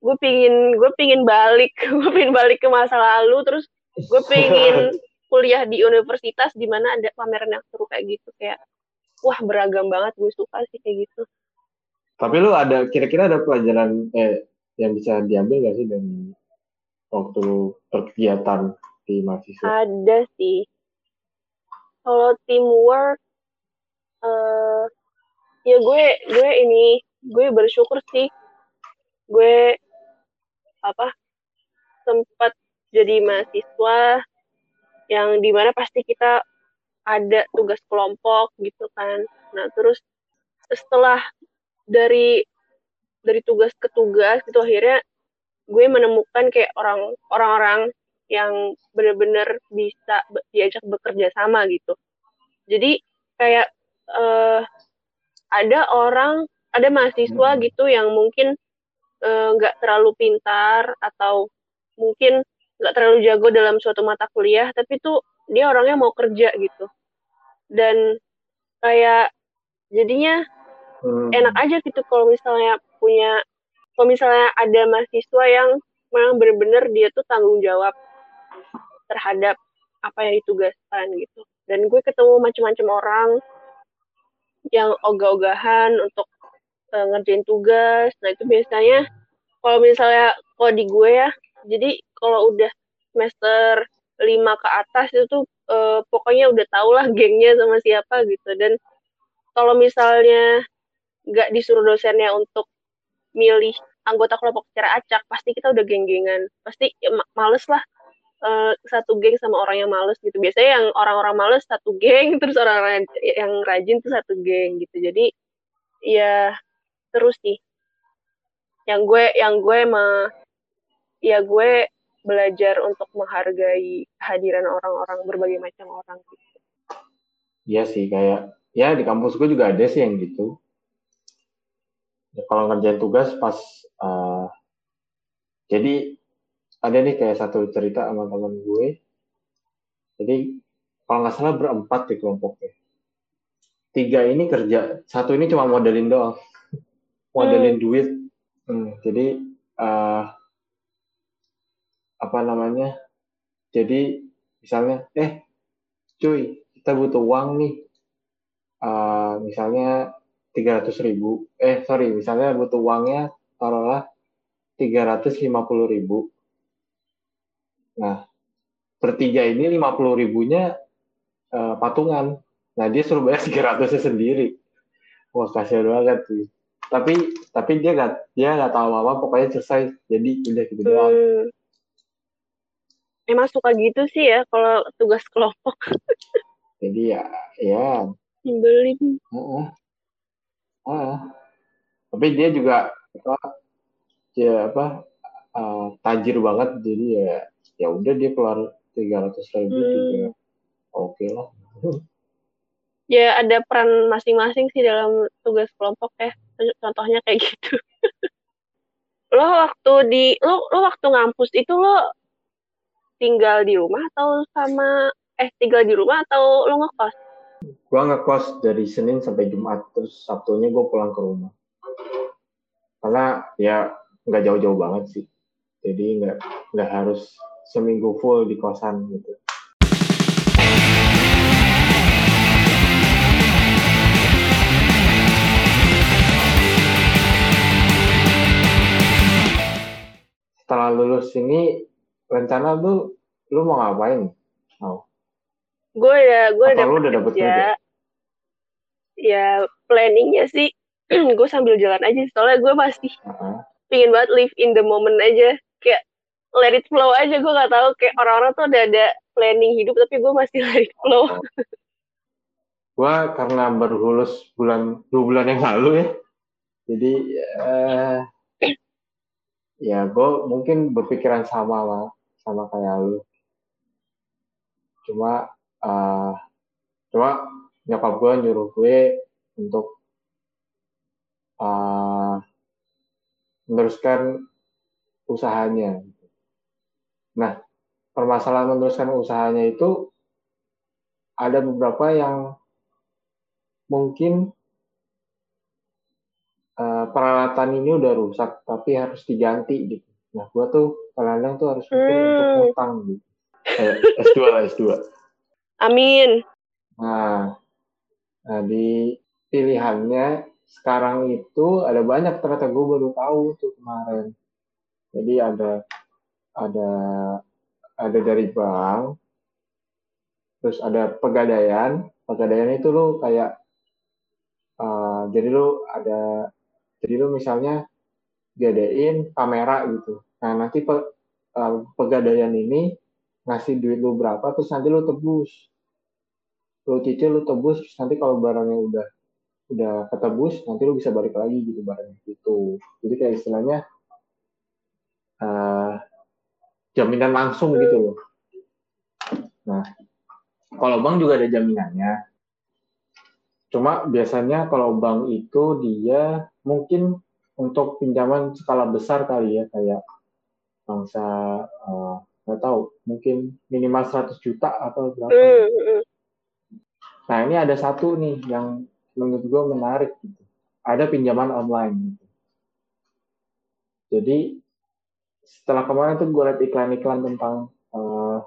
gue pingin gue pingin balik gue pingin balik ke masa lalu terus gue pingin kuliah di universitas di mana ada pameran yang seru kayak gitu kayak wah beragam banget gue suka sih kayak gitu.
Tapi lu ada kira-kira ada pelajaran eh yang bisa diambil gak sih dari waktu kegiatan di mahasiswa?
Ada sih. Kalau teamwork uh, ya gue gue ini gue bersyukur sih gue apa sempat jadi mahasiswa yang di mana pasti kita ada tugas kelompok gitu kan nah terus setelah dari dari tugas ke tugas itu akhirnya gue menemukan kayak orang orang-orang yang benar-benar bisa diajak bekerja sama gitu. Jadi kayak uh, ada orang, ada mahasiswa hmm. gitu yang mungkin eh, nggak uh, terlalu pintar atau mungkin nggak terlalu jago dalam suatu mata kuliah, tapi tuh dia orangnya mau kerja gitu. Dan kayak jadinya hmm. enak aja gitu kalau misalnya punya kalau misalnya ada mahasiswa yang memang benar-benar dia tuh tanggung jawab terhadap apa yang ditugaskan gitu dan gue ketemu macam-macam orang yang ogah-ogahan untuk uh, ngerjain tugas nah itu biasanya kalau misalnya kalau di gue ya jadi kalau udah semester lima ke atas itu uh, pokoknya udah tau lah gengnya sama siapa gitu. Dan kalau misalnya nggak disuruh dosennya untuk milih anggota kelompok secara acak pasti kita udah geng-gengan. Pasti ya, males lah uh, satu geng sama orang yang males gitu. Biasanya yang orang-orang males satu geng terus orang-orang yang rajin tuh satu geng gitu. Jadi ya terus sih. Yang gue yang gue mah ya gue belajar untuk menghargai kehadiran orang-orang berbagai macam orang. Gitu.
Iya sih kayak ya di kampus gue juga ada sih yang gitu. Ya, kalau ngerjain tugas pas uh, jadi ada nih kayak satu cerita sama teman gue. Jadi kalau nggak salah berempat di kelompoknya. Tiga ini kerja satu ini cuma modelin doang. Modelin hmm. duit. Hmm, jadi uh, apa namanya jadi misalnya eh cuy kita butuh uang nih uh, misalnya tiga ratus ribu, eh sorry, misalnya butuh uangnya taruhlah tiga ratus lima puluh ribu. Nah, bertiga ini lima puluh ribunya uh, patungan. Nah, dia suruh bayar tiga ratusnya sendiri. Wah, kasihan banget sih. Tapi tapi dia nggak dia nggak tahu apa, pokoknya selesai. Jadi udah gitu doang.
Emang suka gitu sih ya kalau tugas kelompok.
Jadi ya, ya.
Nyebelin.
Uh -uh. Ah. Tapi dia juga apa ya apa uh, tajir banget jadi ya ya udah dia keluar tiga ratus ribu hmm. juga oke okay lah.
ya ada peran masing-masing sih dalam tugas kelompok ya. Contohnya kayak gitu. lo waktu di lo lo waktu ngampus itu lo tinggal di rumah atau sama eh tinggal di rumah atau lo ngekos?
gue ngekos dari Senin sampai Jumat terus Sabtunya gue pulang ke rumah. Karena ya nggak jauh-jauh banget sih. Jadi nggak nggak harus seminggu full di kosan gitu. Setelah lulus ini rencana tuh lu mau ngapain? Oh
gue udah gue udah dapet udah dapet kerja. ya planningnya sih gue sambil jalan aja. Soalnya gue masih uh-huh. pingin banget live in the moment aja. Kayak let it flow aja. Gue gak tahu kayak orang-orang tuh udah ada planning hidup tapi gue masih let it flow. Oh.
gue karena baru lulus bulan dua bulan yang lalu ya. Jadi uh, ya gue mungkin berpikiran sama lah sama kayak lu cuma uh, cuma nyokap gue nyuruh gue untuk uh, meneruskan usahanya. Nah, permasalahan meneruskan usahanya itu ada beberapa yang mungkin peralatan ini udah rusak tapi harus diganti gitu. Nah, gue tuh kadang-kadang tuh harus mikir hmm. untuk ngutang gitu. Eh, S2 lah S2.
Amin.
Nah, nah di pilihannya sekarang itu ada banyak ternyata gue baru tahu tuh kemarin. Jadi ada ada ada dari bank, terus ada pegadaian. Pegadaian itu lo kayak uh, jadi lo ada jadi lo misalnya gadain kamera gitu. Nah nanti pe, uh, pegadaian ini ngasih duit lu berapa terus nanti lu tebus lu cicil lu tebus nanti kalau barangnya udah udah ketebus nanti lu bisa balik lagi gitu barangnya gitu jadi kayak istilahnya uh, jaminan langsung gitu loh. Nah, kalau bank juga ada jaminannya. Cuma biasanya kalau bank itu dia mungkin untuk pinjaman skala besar kali ya kayak bangsa uh, nggak tahu mungkin minimal 100 juta atau berapa. Mm, -hmm. Nah ini ada satu nih yang menurut gue menarik gitu. Ada pinjaman online gitu. Jadi setelah kemarin tuh gue liat iklan-iklan tentang uh,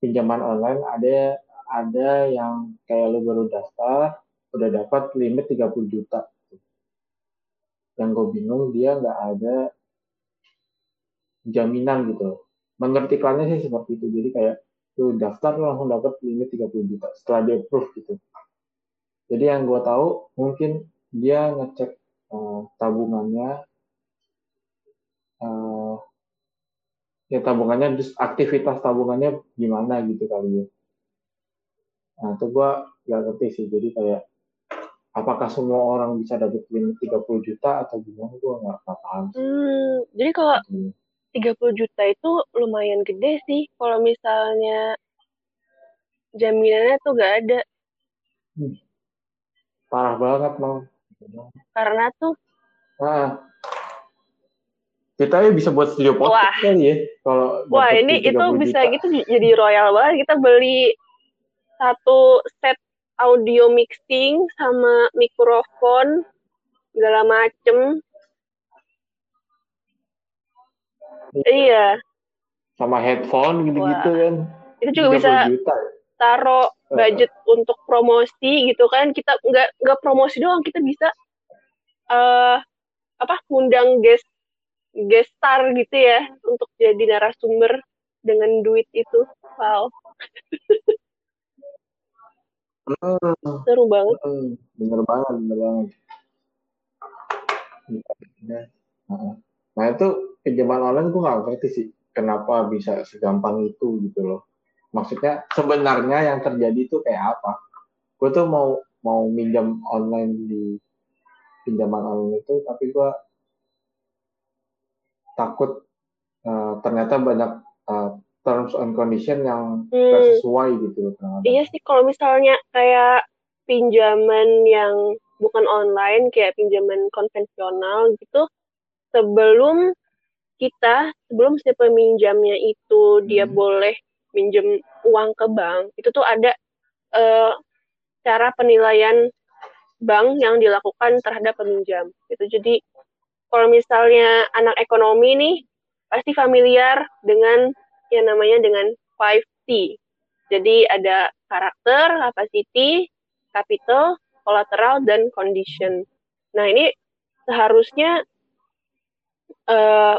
pinjaman online ada ada yang kayak lo baru daftar udah dapat limit 30 juta yang gue bingung dia nggak ada jaminan gitu menurut iklannya sih seperti itu. Jadi kayak lu daftar langsung dapat limit 30 juta setelah dia approve gitu. Jadi yang gue tahu mungkin dia ngecek uh, tabungannya uh, ya tabungannya terus aktivitas tabungannya gimana gitu kali ya. Nah itu gue gak ngerti sih. Jadi kayak apakah semua orang bisa dapat limit 30 juta atau gimana? Gue nggak paham
hmm, jadi kalau hmm. 30 juta itu lumayan gede sih. Kalau misalnya jaminannya tuh gak ada.
Hmm. parah banget mau
karena tuh
nah, kita ya bisa buat studio podcast kali ya kalau
wah ini itu bisa gitu jadi royal banget. Kita beli satu set audio mixing sama mikrofon segala macem. Iya.
Sama headphone gitu-gitu kan.
Itu juga bisa juta. taruh budget uh. untuk promosi gitu kan. Kita nggak nggak promosi doang kita bisa uh, apa ngundang guest guest star gitu ya untuk jadi narasumber dengan duit itu. Wow hmm. seru banget.
Hmm. bener banget bener banget. Nah itu pinjaman online gue nggak ngerti sih kenapa bisa segampang itu gitu loh. Maksudnya sebenarnya yang terjadi itu kayak apa? Gue tuh mau mau minjam online di pinjaman online itu tapi gue takut uh, ternyata banyak uh, terms and condition yang hmm. sesuai gitu
loh. Iya sih kalau misalnya kayak pinjaman yang bukan online kayak pinjaman konvensional gitu sebelum kita sebelum si peminjamnya itu dia hmm. boleh minjem uang ke bank itu tuh ada uh, cara penilaian bank yang dilakukan terhadap peminjam itu jadi kalau misalnya anak ekonomi nih pasti familiar dengan yang namanya dengan 5T. Jadi ada karakter, capacity, capital, collateral, dan condition. Nah ini seharusnya uh,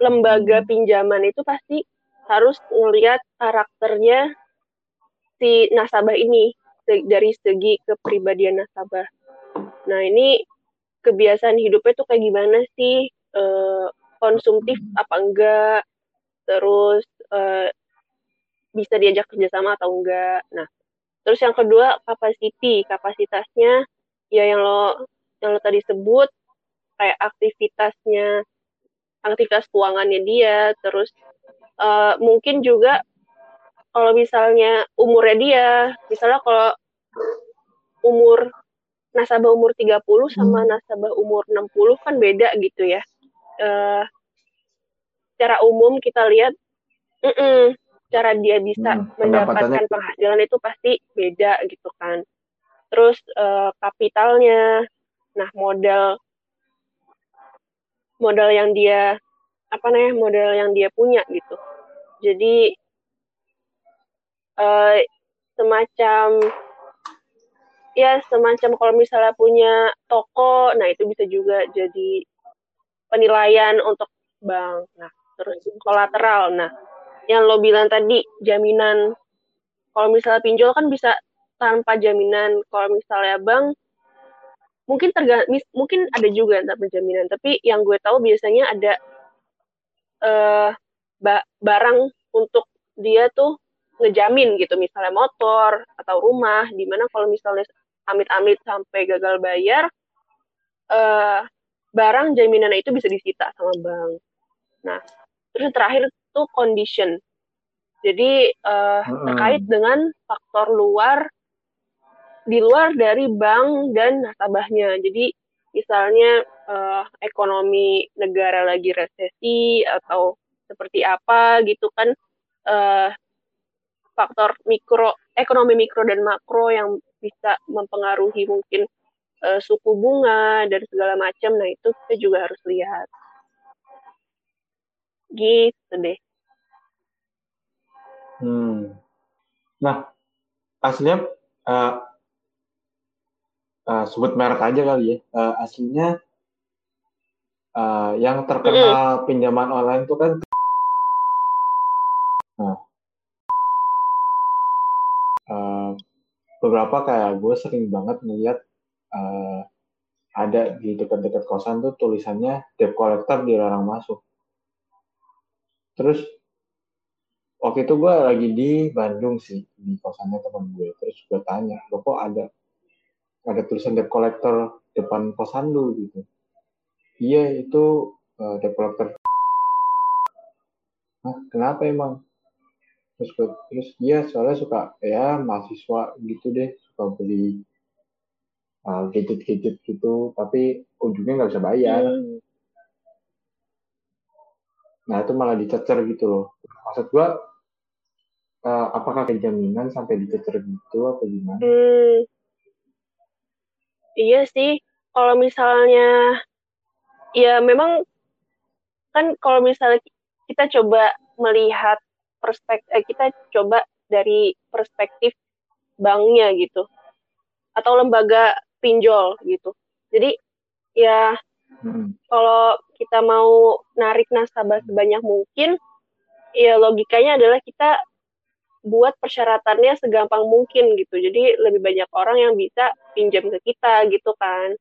lembaga pinjaman itu pasti harus melihat karakternya si nasabah ini dari segi kepribadian nasabah. Nah ini kebiasaan hidupnya tuh kayak gimana sih uh, konsumtif apa enggak terus uh, bisa diajak kerjasama atau enggak nah terus yang kedua capacity kapasitasnya ya yang lo yang lo tadi sebut kayak aktivitasnya aktivitas keuangannya dia terus uh, mungkin juga kalau misalnya umurnya dia misalnya kalau umur nasabah umur 30 sama hmm. nasabah umur 60 kan beda gitu ya. Uh, secara umum kita lihat mm -mm, cara dia bisa hmm, mendapatkan penghasilan itu pasti beda gitu kan. Terus uh, kapitalnya, nah modal modal yang dia apa namanya modal yang dia punya gitu. Jadi uh, semacam ya semacam kalau misalnya punya toko, nah itu bisa juga jadi penilaian untuk bank. Nah, terus kolateral. Nah, yang lo bilang tadi jaminan kalau misalnya pinjol kan bisa tanpa jaminan. Kalau misalnya bank mungkin terga mungkin ada juga tanpa jaminan, tapi yang gue tahu biasanya ada uh, barang untuk dia tuh ngejamin gitu misalnya motor atau rumah di mana kalau misalnya amit-amit sampai gagal bayar, uh, barang jaminan itu bisa disita sama bank. Nah, terus terakhir itu condition. Jadi uh, hmm. terkait dengan faktor luar di luar dari bank dan nasabahnya. Jadi misalnya uh, ekonomi negara lagi resesi atau seperti apa gitu kan uh, faktor mikro ekonomi mikro dan makro yang bisa mempengaruhi mungkin uh, suku bunga dan segala macam. Nah itu kita juga harus lihat gitu deh
hmm. nah aslinya uh, uh, sebut merek aja kali ya uh, aslinya uh, yang terkenal mm. pinjaman online itu kan nah uh, beberapa kayak gue sering banget ngeliat uh, ada di dekat-dekat kosan tuh tulisannya debt collector dilarang masuk. Terus waktu itu gue lagi di Bandung sih di kosannya teman gue. Terus gue tanya, lo kok ada ada tulisan debt collector depan kosan lu gitu? Iya itu uh, debt collector. Nah, kenapa emang? Terus gue, terus dia soalnya suka ya mahasiswa gitu deh suka beli gadget-gadget gitu tapi ujungnya nggak bisa bayar hmm. Nah itu malah dicecer gitu loh maksud gua uh, apakah kayak sampai dicecer gitu atau gimana hmm.
iya sih kalau misalnya ya memang kan kalau misalnya kita coba melihat perspektif eh, kita coba dari perspektif banknya gitu atau lembaga pinjol gitu. Jadi ya hmm. kalau kita mau narik nasabah sebanyak mungkin, ya logikanya adalah kita buat persyaratannya segampang mungkin gitu. Jadi lebih banyak orang yang bisa pinjam ke kita gitu kan.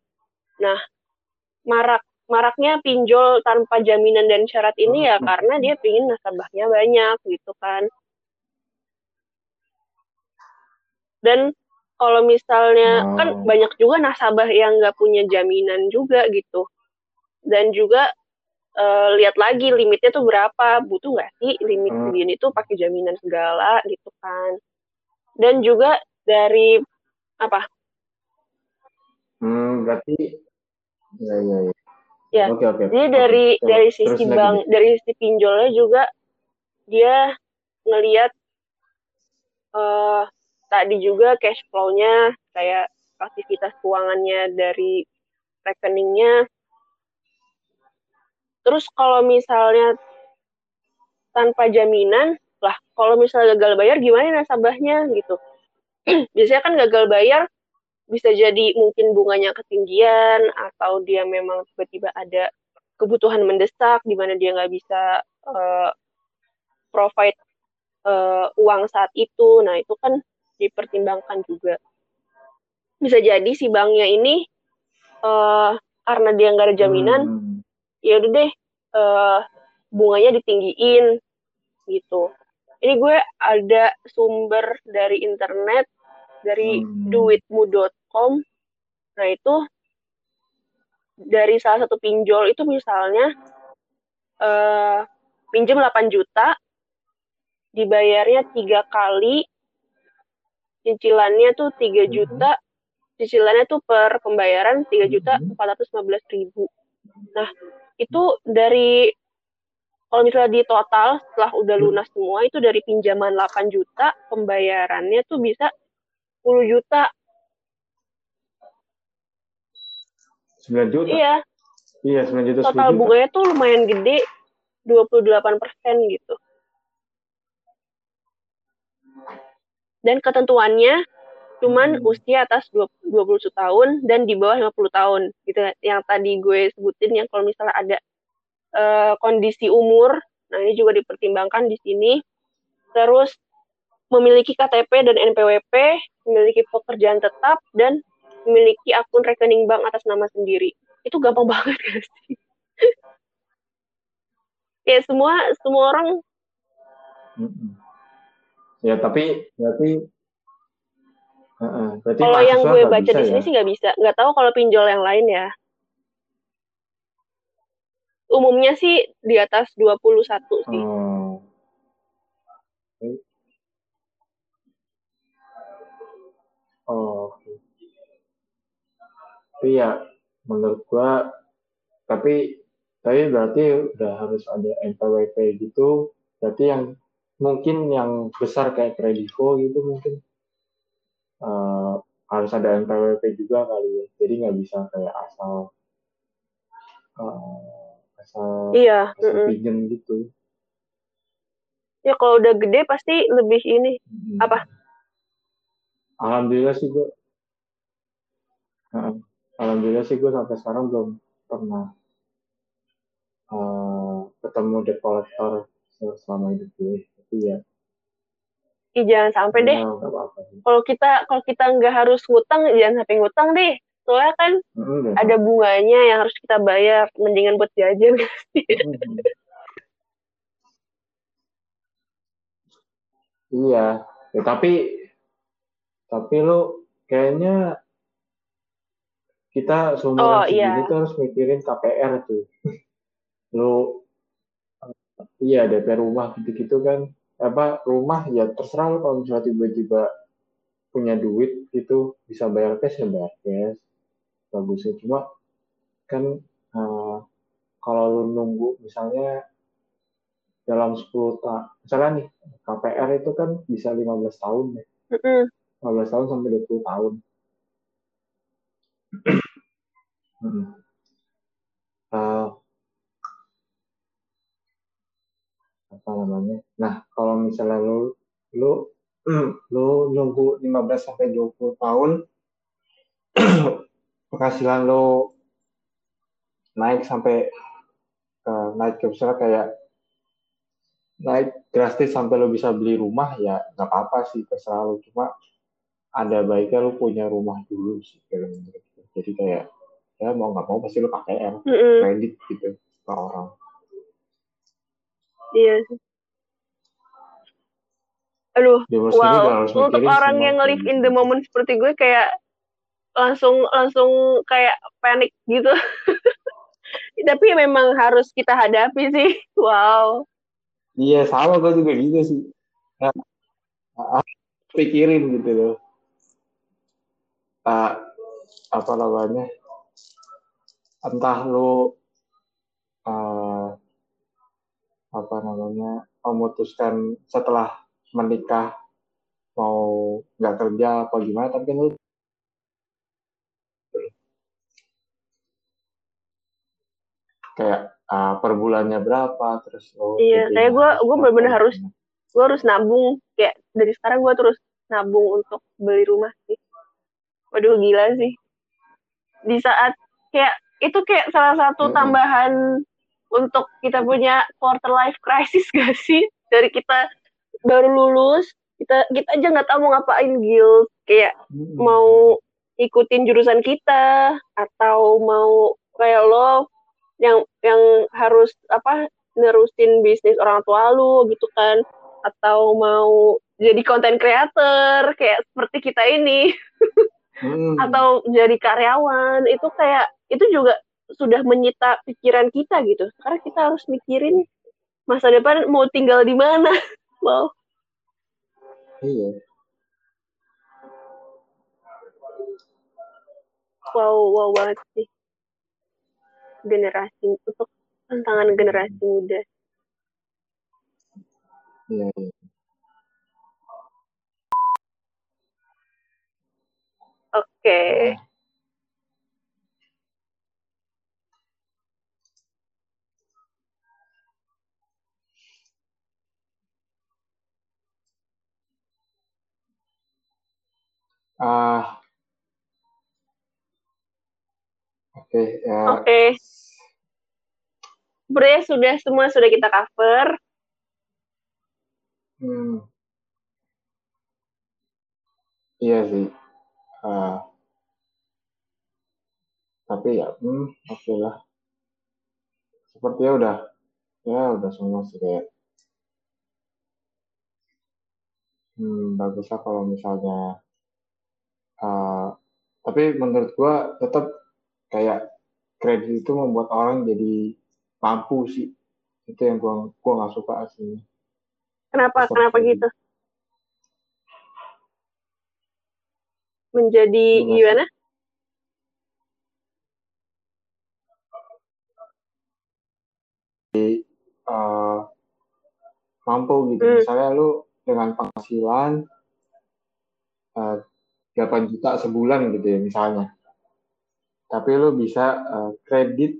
Nah, marak maraknya pinjol tanpa jaminan dan syarat ini ya karena dia pingin nasabahnya banyak gitu kan. Dan kalau misalnya oh. kan banyak juga nasabah yang nggak punya jaminan juga gitu dan juga uh, lihat lagi limitnya tuh berapa butuh nggak sih limit hmm. segini tuh pakai jaminan segala gitu kan dan juga dari apa
hmm, berarti ya ya ya
ya oke oke jadi dari oke. dari sisi Terus bank lagi. dari sisi pinjolnya juga dia ngelihat uh, tadi juga cash flow-nya kayak aktivitas keuangannya dari rekeningnya. Terus kalau misalnya tanpa jaminan, lah kalau misalnya gagal bayar gimana nasabahnya gitu. Biasanya kan gagal bayar bisa jadi mungkin bunganya ketinggian atau dia memang tiba-tiba ada kebutuhan mendesak di mana dia nggak bisa uh, provide uh, uang saat itu. Nah itu kan dipertimbangkan juga. Bisa jadi si banknya ini uh, karena dia nggak ada jaminan, hmm. Ya udah deh uh, bunganya ditinggiin gitu. Ini gue ada sumber dari internet dari hmm. duitmu.com. Nah itu dari salah satu pinjol itu misalnya uh, pinjam 8 juta dibayarnya tiga kali cicilannya tuh 3 mm-hmm. juta cicilannya tuh per pembayaran 3 juta 415 mm-hmm. ribu nah itu dari kalau misalnya di total setelah udah mm-hmm. lunas semua itu dari pinjaman 8 juta pembayarannya tuh bisa 10 juta.
9 juta?
Iya.
Iya 9 juta
total bunganya tuh lumayan gede 28 persen gitu. Dan ketentuannya cuman hmm. usia atas 20 tahun dan di bawah 50 tahun gitu. Yang tadi gue sebutin yang kalau misalnya ada uh, kondisi umur nah ini juga dipertimbangkan di sini. Terus memiliki KTP dan NPWP memiliki pekerjaan tetap dan memiliki akun rekening bank atas nama sendiri. Itu gampang banget gak sih? Ya semua semua orang
Ya tapi berarti
uh, berarti kalau yang gue baca di sini ya? sih nggak bisa. Nggak tahu kalau pinjol yang lain ya. umumnya sih di atas 21 sih.
Hmm. Oh, tapi ya menurut gua tapi tapi berarti udah harus ada NPWP gitu berarti yang mungkin yang besar kayak Kredivo gitu mungkin uh, harus ada NPWP juga kali ya. Jadi nggak bisa kayak asal uh, asal
iya
asal mm -mm. pinjem gitu.
Ya kalau udah gede pasti lebih ini hmm. apa?
Alhamdulillah sih gua. Uh, alhamdulillah sih gue sampai sekarang belum pernah uh, ketemu debt collector selama hidup gue tapi ya
Ih, jangan sampai deh. Kalau kita kalau kita nggak harus ngutang, jangan sampai ngutang deh. Soalnya kan mm-hmm. ada bunganya yang harus kita bayar. Mendingan buat jajan. mm-hmm.
iya, ya, tapi tapi lo kayaknya kita seumuran oh, segini iya. tuh harus mikirin KPR tuh. Lu iya DP rumah gitu-gitu kan apa rumah ya terserah lo kalau misalnya tiba-tiba punya duit gitu bisa bayar cash ya bayar cash bagusnya cuma kan uh, kalau lu nunggu misalnya dalam 10 tahun misalnya nih KPR itu kan bisa 15 tahun ya mm -hmm. 15 tahun sampai 20 tahun hmm. uh, apa namanya. Nah kalau misalnya lu lu lu nunggu 15 sampai 20 tahun penghasilan lu naik sampai uh, naik ke misalnya kayak naik drastis sampai lo bisa beli rumah ya nggak apa-apa sih terserah lo cuma ada baiknya lo punya rumah dulu sih jadi kayak ya mau nggak mau pasti lo mm -hmm. kredit gitu ke orang
iya sih. Aduh wow. untuk orang yang live in the moment seperti gue kayak langsung langsung kayak panik gitu. Tapi memang harus kita hadapi sih. Wow.
Iya sama gue juga gitu sih. Nah, pikirin gitu loh. Uh, apa namanya entah lu uh, apa namanya memutuskan setelah menikah mau nggak kerja apa gimana tapi kan kayak uh, per bulannya berapa terus
oh, iya kayak gue gue benar-benar harus gue harus nabung kayak dari sekarang gue terus nabung untuk beli rumah sih. Waduh gila sih. Di saat kayak itu kayak salah satu tambahan untuk kita punya quarter life crisis gak sih? Dari kita baru lulus kita kita aja nggak tahu mau ngapain guild kayak hmm. mau ikutin jurusan kita atau mau kayak lo yang yang harus apa nerusin bisnis orang tua lu gitu kan. Atau mau jadi konten creator kayak seperti kita ini. Hmm. atau jadi karyawan. Itu kayak itu juga sudah menyita pikiran kita gitu. Karena kita harus mikirin masa depan mau tinggal di mana. Wow iya. Wow wow banget sih. Generasi untuk tantangan generasi muda. Iya, iya. Oke. Okay.
Ah. Oke, okay, ya.
Oke. Okay. Sebenarnya sudah semua sudah kita cover.
Hmm. Iya sih. Uh, tapi ya, hmm, oke okay lah. Sepertinya udah, ya udah semua sih kayak. Hmm, baguslah kalau misalnya. Uh, tapi menurut gua tetap kayak kredit itu membuat orang jadi mampu sih. Itu yang gua gua nggak suka aslinya.
Kenapa kenapa gitu? Menjadi gimana?
Uh, mampu gitu. Hmm. misalnya lu dengan penghasilan uh, 8 juta sebulan gitu ya misalnya tapi lu bisa uh, kredit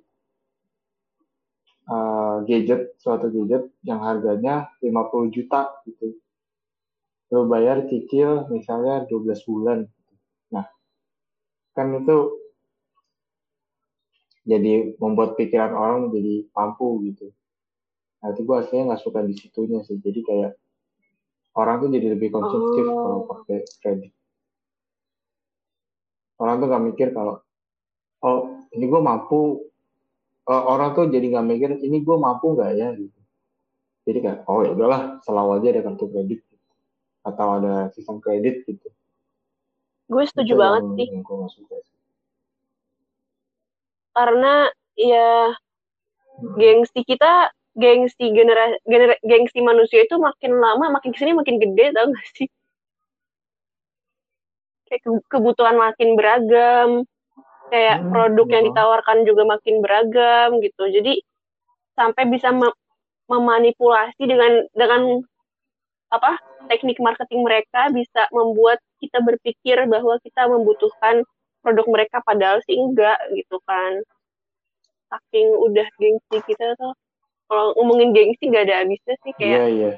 uh, gadget suatu gadget yang harganya 50 juta gitu lu bayar cicil misalnya 12 bulan nah kan itu jadi membuat pikiran orang menjadi mampu gitu. Nah itu gue aslinya nggak suka di situnya sih. Jadi kayak orang tuh jadi lebih konsumtif oh. kalau pakai kredit. Orang tuh nggak mikir kalau oh ini gue mampu. Uh, orang tuh jadi nggak mikir ini gue mampu nggak ya gitu. Jadi kayak oh ya udahlah selalu aja ada kartu kredit gitu. atau ada sistem kredit gitu.
Gue setuju itu banget sih. Yang gue gak suka sih karena ya gengsi kita gengsi generasi gener, gengsi manusia itu makin lama makin ke sini makin gede tau gak sih kayak kebutuhan makin beragam. Kayak hmm, produk yang ditawarkan juga makin beragam gitu. Jadi sampai bisa mem memanipulasi dengan dengan apa teknik marketing mereka bisa membuat kita berpikir bahwa kita membutuhkan produk mereka padahal sih enggak gitu kan. Saking udah gengsi kita tuh. Kalau ngomongin gengsi nggak ada habisnya sih kayak
iya yeah, iya.
yeah.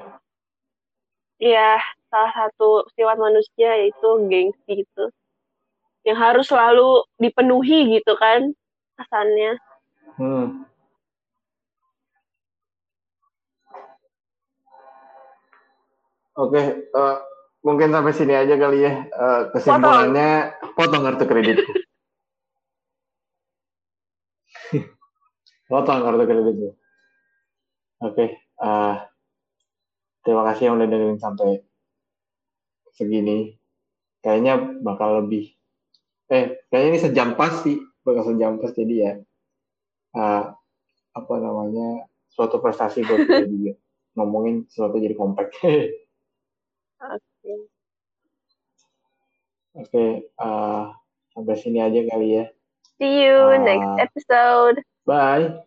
ya salah satu sifat manusia yaitu gengsi gitu. Yang harus selalu dipenuhi gitu kan kesannya. Hmm.
Oke, okay, uh, eh, mungkin sampai sini aja kali ya uh, kesimpulannya. Potong. potong kartu kreditku potong kartu kreditku oke okay, uh, eh, terima kasih yang udah dengerin sampai segini kayaknya bakal lebih eh kayaknya ini sejam pas sih bakal sejam pas jadi ya uh, apa namanya suatu prestasi buat kita juga ngomongin sesuatu jadi kompak
Oke.
Oke, uh, sampai sini aja kali ya.
See you uh, next episode.
Bye.